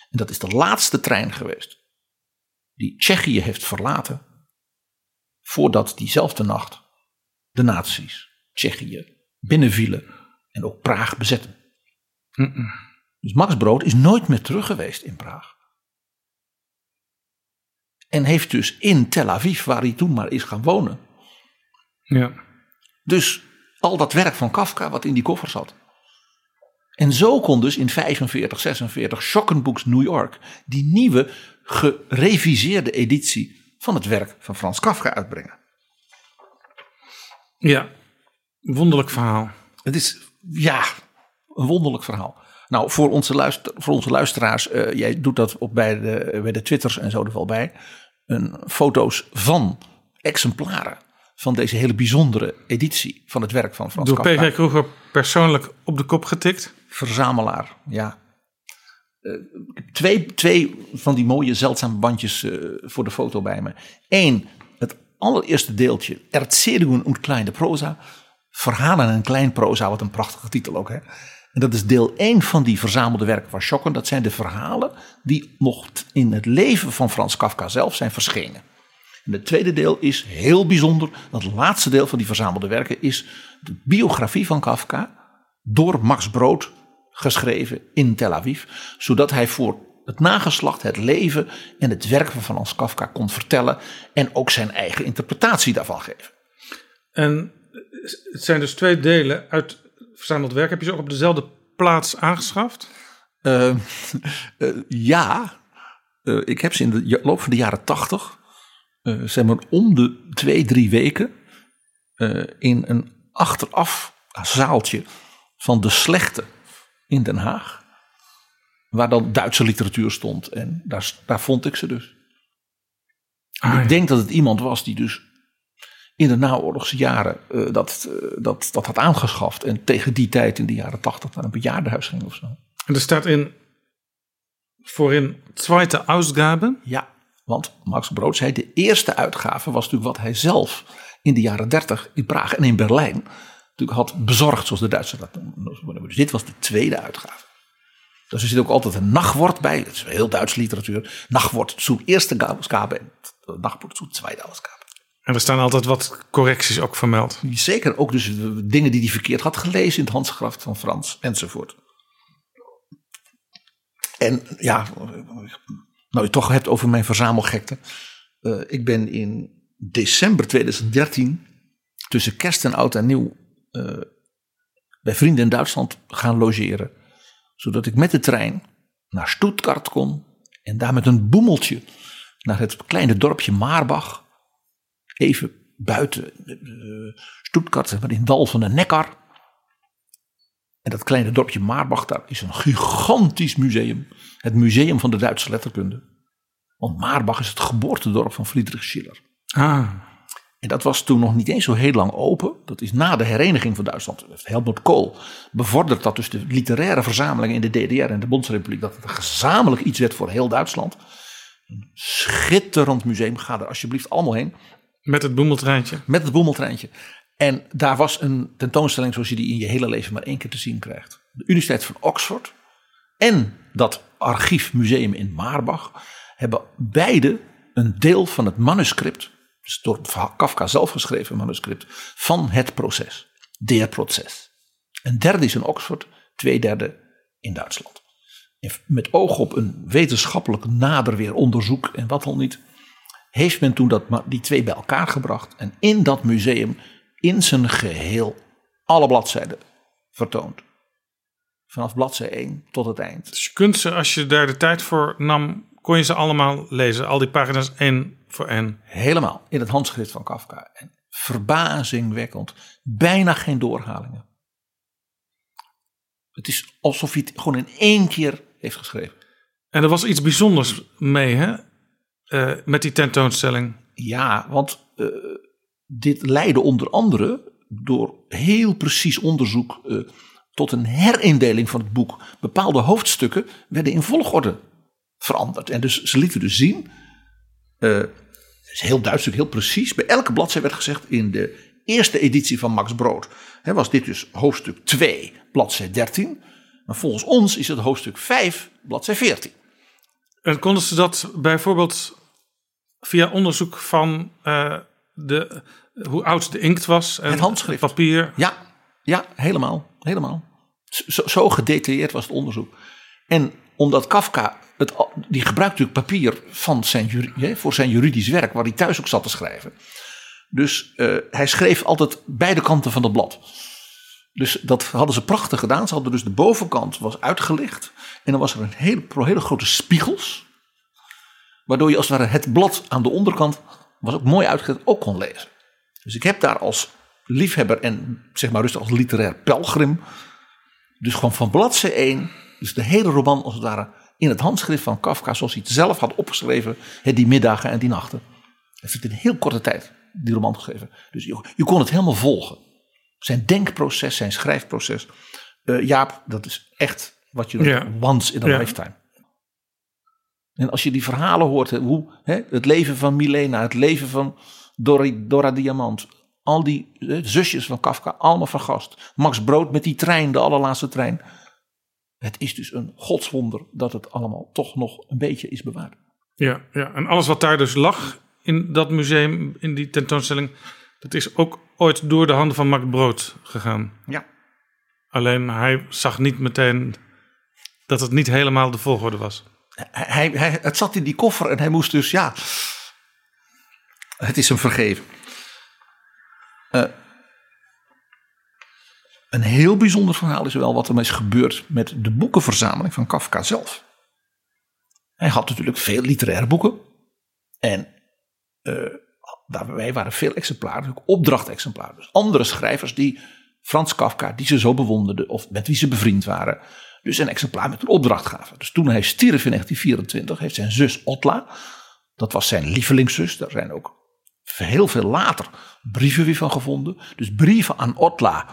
En dat is de laatste trein geweest die Tsjechië heeft verlaten voordat diezelfde nacht de nazi's Tsjechië binnenvielen en ook Praag bezetten. Dus Max Brood is nooit meer terug geweest in Praag. En heeft dus in Tel Aviv, waar hij toen maar is gaan wonen, Ja. dus al dat werk van Kafka wat in die koffer zat. En zo kon dus in 45, 46 Schockenbooks New York die nieuwe gereviseerde editie van het werk van Frans Kafka uitbrengen. Ja, wonderlijk verhaal. Het is, ja, een wonderlijk verhaal. Nou, voor onze, luister, voor onze luisteraars, eh, jij doet dat op bij de, bij de Twitters en zo er wel bij. Een, foto's van exemplaren van deze hele bijzondere editie van het werk van Frans Door. P.G. Kroeger persoonlijk op de kop getikt. Verzamelaar, ja. Eh, twee, twee van die mooie zeldzame bandjes eh, voor de foto bij me. Eén, het allereerste deeltje, Erzählungen und kleine proza. Verhalen en klein proza, wat een prachtige titel ook. Hè? En dat is deel 1 van die verzamelde werken van Schokken. Dat zijn de verhalen die nog in het leven van Frans Kafka zelf zijn verschenen. En het tweede deel is heel bijzonder. Dat laatste deel van die verzamelde werken is de biografie van Kafka door Max Brood geschreven in Tel Aviv. Zodat hij voor het nageslacht het leven en het werk van Frans Kafka kon vertellen. En ook zijn eigen interpretatie daarvan geven. En het zijn dus twee delen uit verzameld werk. Heb je ze ook op dezelfde plaats aangeschaft? Eh, eh, ja, Eh, ik heb ze in de loop van de jaren tachtig, zeg maar om de twee, drie weken, in een achteraf zaaltje van de Slechte in Den Haag, waar dan Duitse literatuur stond. En daar, daar vond ik ze dus. En ik denk dat het iemand was die dus in de naoorlogse jaren eh, dat, eh, dat, dat had aangeschaft. En tegen die tijd in de jaren tachtig naar een bejaardenhuis ging of zo. En er staat in voorin tweede Ausgabe. Ja, want Max Brood zei de eerste uitgave was natuurlijk wat hij zelf in de jaren dertig in Praag en in Berlijn natuurlijk had bezorgd, zoals de Duitsers dat noemen. Dus dit was de tweede uitgave. Dus er zit ook altijd een nachtwoord bij. Het is heel Duitse literatuur. Nachtwoord zoet eerste Ausgabe en nachtwoord zoet tweede Ausgabe. En er staan altijd wat correcties ook vermeld. Zeker ook dus dingen die hij verkeerd had gelezen in het handschrift van Frans enzovoort. En ja, nou je toch hebt over mijn verzamelgekte. Eh, ik ben in december 2013 tussen kerst en oud en nieuw eh, bij vrienden in Duitsland gaan logeren. Zodat ik met de trein naar Stuttgart kon en daar met een boemeltje naar het kleine dorpje Maarbach. Even buiten uh, Stuttgart, zeg maar in het dal van de Neckar. En dat kleine dorpje Maarbach, daar is een gigantisch museum. Het Museum van de Duitse Letterkunde. Want Maarbach is het geboortedorp van Friedrich Schiller. Ah. En dat was toen nog niet eens zo heel lang open. Dat is na de hereniging van Duitsland. Helmut Kool bevorderd dat dus de literaire verzamelingen in de DDR en de Bondsrepubliek. dat het gezamenlijk iets werd voor heel Duitsland. Een schitterend museum. Ga er alsjeblieft allemaal heen. Met het boemeltreintje. Met het boemeltreintje. En daar was een tentoonstelling zoals je die in je hele leven maar één keer te zien krijgt. De Universiteit van Oxford en dat archiefmuseum in Maarbach hebben beide een deel van het manuscript, dus door Kafka zelf geschreven manuscript, van het proces. Der proces. Een derde is in Oxford, twee derde in Duitsland. Met oog op een wetenschappelijk nader weer onderzoek en wat al niet, heeft men toen dat, die twee bij elkaar gebracht en in dat museum in zijn geheel alle bladzijden vertoond. Vanaf bladzij 1 tot het eind. Dus je kunt ze, als je daar de tijd voor nam, kon je ze allemaal lezen. Al die pagina's één voor één. Helemaal, in het handschrift van Kafka. En verbazingwekkend. Bijna geen doorhalingen. Het is alsof hij het gewoon in één keer heeft geschreven. En er was iets bijzonders mee, hè? Uh, met die tentoonstelling. Ja, want uh, dit leidde onder andere door heel precies onderzoek uh, tot een herindeling van het boek. Bepaalde hoofdstukken werden in volgorde veranderd. En dus ze lieten dus zien, is heel duidelijk, heel precies, bij elke bladzijde werd gezegd in de eerste editie van Max Brood hè, was dit dus hoofdstuk 2, bladzijde 13. Maar volgens ons is het hoofdstuk 5, bladzijde 14. En konden ze dat bijvoorbeeld via onderzoek van uh, de, hoe oud de inkt was en het handschrift. Het papier? Ja, ja helemaal. helemaal. Zo, zo gedetailleerd was het onderzoek. En omdat Kafka, het, die gebruikt natuurlijk papier van zijn, voor zijn juridisch werk, waar hij thuis ook zat te schrijven. Dus uh, hij schreef altijd beide kanten van het blad. Dus dat hadden ze prachtig gedaan. Ze hadden dus de bovenkant was uitgelicht. En dan was er een hele, hele grote spiegels. Waardoor je als het ware het blad aan de onderkant, was ook mooi uitgelicht, ook kon lezen. Dus ik heb daar als liefhebber en zeg maar rustig als literair pelgrim. Dus gewoon van bladzijde 1, dus de hele roman als het ware in het handschrift van Kafka, zoals hij het zelf had opgeschreven, die middagen en die nachten. Hij heeft het in heel korte tijd, die roman geschreven. Dus je, je kon het helemaal volgen. Zijn denkproces, zijn schrijfproces. Uh, Jaap, dat is echt wat je Ja. once in a Ja. lifetime. En als je die verhalen hoort, hoe, hè, het leven van Milena, het leven van Dori, Dora Diamant, al die hè, zusjes van Kafka, allemaal vergast. Max Brood met die trein, de allerlaatste trein. Het is dus een godswonder dat het allemaal toch nog een beetje is bewaard. Ja, ja, en alles wat daar dus lag in dat museum, in die tentoonstelling, dat is ook ooit door de handen van Max Brood gegaan. Ja. Alleen hij zag niet meteen dat het niet helemaal de volgorde was. Hij, hij, het zat in die koffer en hij moest dus, ja, het is hem vergeven. Eh, een heel bijzonder verhaal is wel wat er is gebeurd met de boekenverzameling van Kafka zelf. Hij had natuurlijk veel literaire boeken. En eh, daarbij waren veel exemplaren, ook opdrachtexemplaren. Dus andere schrijvers die Frans Kafka, die ze zo bewonderden of met wie ze bevriend waren, dus een exemplaar met een opdracht gaven. Dus toen hij stierf in 1924, heeft zijn zus Otla, dat was zijn lievelingszus, daar zijn ook heel veel later brieven weer van gevonden. Dus brieven aan Otla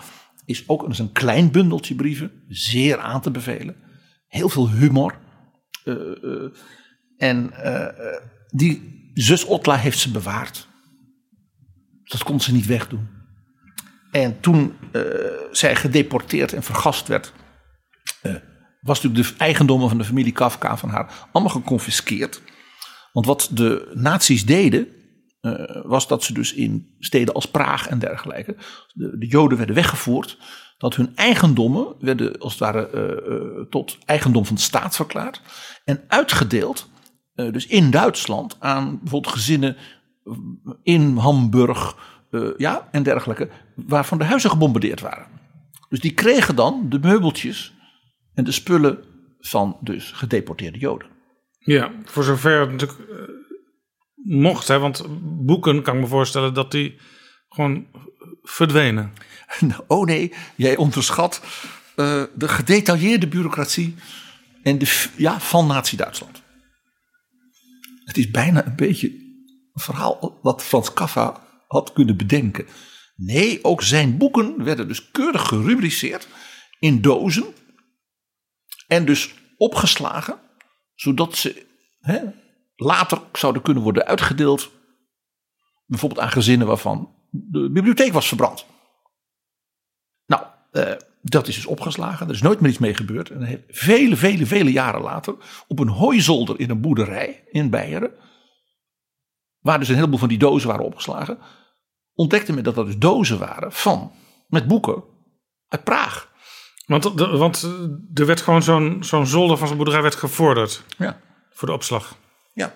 is ook een klein bundeltje brieven, zeer aan te bevelen. Heel veel humor. Eh, eh, en eh, die zus Otla heeft ze bewaard. Dat kon ze niet wegdoen. En toen eh, zij gedeporteerd en vergast werd, eh, was natuurlijk de eigendommen van de familie Kafka van haar allemaal geconfiskeerd. Want wat de nazi's deden, eh, was dat ze dus in steden als Praag en dergelijke, de, de Joden werden weggevoerd, dat hun eigendommen werden als het ware tot eigendom van de staat verklaard en uitgedeeld, dus in Duitsland, aan bijvoorbeeld gezinnen in Hamburg eh, ja, en dergelijke, waarvan de huizen gebombardeerd waren. Dus die kregen dan de meubeltjes en de spullen van dus gedeporteerde Joden. Ja, voor zover het natuurlijk eh, mocht, hè, want boeken kan ik me voorstellen dat die gewoon verdwenen. Oh nee, jij onderschat eh, de gedetailleerde bureaucratie en de, ja, van Nazi-Duitsland. Het is bijna een beetje verhaal wat Frans Kafka had kunnen bedenken. Nee, ook zijn boeken werden dus keurig gerubriceerd in dozen. En dus opgeslagen, zodat ze hè, later zouden kunnen worden uitgedeeld. Bijvoorbeeld aan gezinnen waarvan de bibliotheek was verbrand. Nou, eh, dat is dus opgeslagen. Er is nooit meer iets mee gebeurd. En vele, vele, vele jaren later op een hooizolder in een boerderij in Beieren, waar dus een heleboel van die dozen waren opgeslagen, ontdekte men dat dat dus dozen waren van, met boeken uit Praag. Want, de- want eh, er werd gewoon zo'n zo'n zolder van zijn boerderij werd gevorderd. Ja. Voor de opslag. Ja.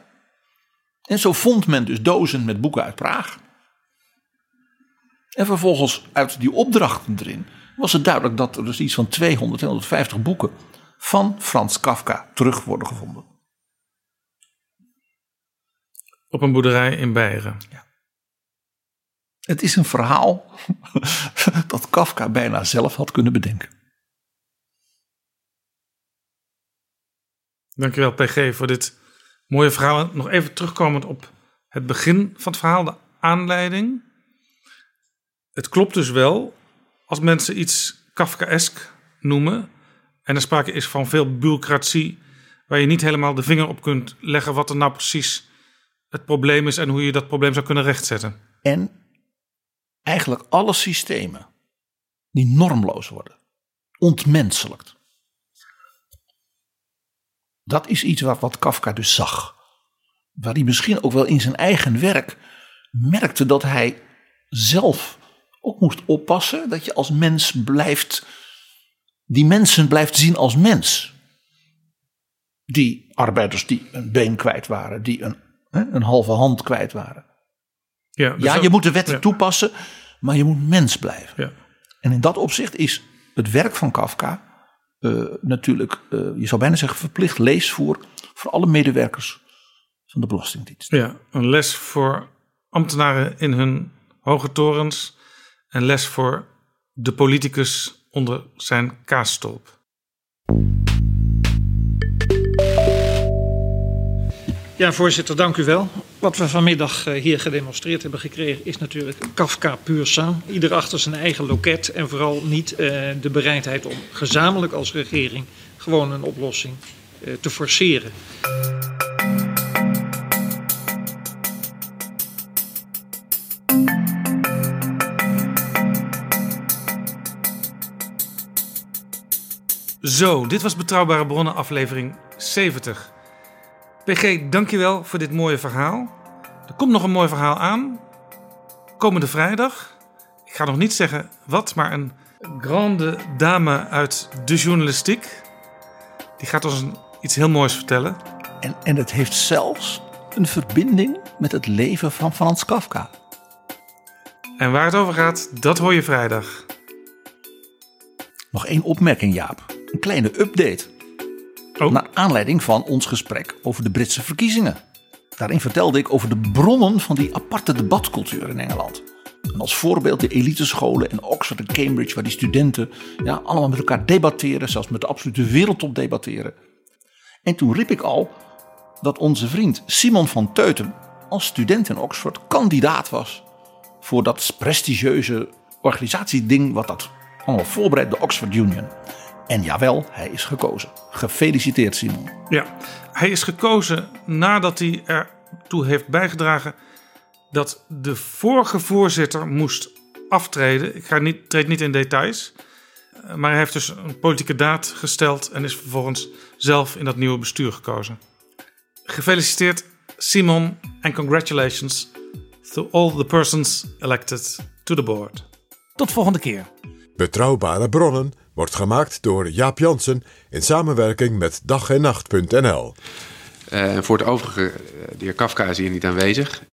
En zo vond men dus dozen met boeken uit Praag. En vervolgens uit die opdrachten erin was het duidelijk dat er dus iets van 200, 250 boeken van Frans Kafka terug worden gevonden. Op een boerderij in Beieren. Het is een verhaal dat Kafka bijna zelf had kunnen bedenken. Dankjewel PG voor dit mooie verhaal. Nog even terugkomend op het begin van het verhaal, de aanleiding. Het klopt dus wel als mensen iets Kafkaesk noemen en er sprake is van veel bureaucratie waar je niet helemaal de vinger op kunt leggen wat er nou precies het probleem is en hoe je dat probleem zou kunnen rechtzetten. En eigenlijk alle systemen die normloos worden, ontmenselijkt. Dat is iets wat, wat Kafka dus zag. Waar hij misschien ook wel in zijn eigen werk merkte dat hij zelf ook moest oppassen. Dat je als mens blijft, die mensen blijft zien als mens. Die arbeiders die een been kwijt waren, die een, hè, een halve hand kwijt waren. Ja, dus Ja, dat- je moet de wetten ja. toepassen, maar je moet mens blijven. Ja. En in dat opzicht is het werk van Kafka eh, natuurlijk, eh, je zou bijna zeggen, verplicht leesvoer voor alle medewerkers van de Belastingdienst. Ja, een les voor ambtenaren in hun hoge torens. En les voor de politicus onder zijn kaasstolp. Ja, voorzitter, dank u wel. Wat we vanmiddag eh, hier gedemonstreerd hebben gekregen is natuurlijk Kafka puur sang. Ieder achter zijn eigen loket en vooral niet eh, de bereidheid om gezamenlijk als regering gewoon een oplossing eh, te forceren. Zo, dit was Betrouwbare Bronnen aflevering 70. PG, dankjewel voor dit mooie verhaal. Er komt nog een mooi verhaal aan. Komende vrijdag. Ik ga nog niet zeggen wat, maar een grande dame uit de journalistiek. Die gaat ons een- iets heel moois vertellen. En, en het heeft zelfs een verbinding met het leven van Frans Kafka. En waar het over gaat, dat hoor je vrijdag. Nog één opmerking, Jaap. Een kleine update. Naar aanleiding van ons gesprek over de Britse verkiezingen. Daarin vertelde ik over de bronnen van die aparte debatcultuur in Engeland. En als voorbeeld de elitescholen in Oxford en Cambridge, waar die studenten ja, allemaal met elkaar debatteren, zelfs met de absolute wereldtop debatteren. En toen riep ik al dat onze vriend Simon van Teuten als student in Oxford kandidaat was voor dat prestigieuze organisatieding wat dat allemaal voorbereidt, de Oxford Union. En jawel, hij is gekozen. Gefeliciteerd Simon. Ja, hij is gekozen nadat hij ertoe heeft bijgedragen dat de vorige voorzitter moest aftreden. Ik ga niet, treed niet in details. Eh, Maar hij heeft dus een politieke daad gesteld en is vervolgens zelf in dat nieuwe bestuur gekozen. Gefeliciteerd Simon en congratulations to all the persons elected to the board. Tot volgende keer. Betrouwbare bronnen wordt gemaakt door Jaap Jansen in samenwerking met dag en nacht.nl. Eh, voor het overige, eh, de heer Kafka is hier niet aanwezig.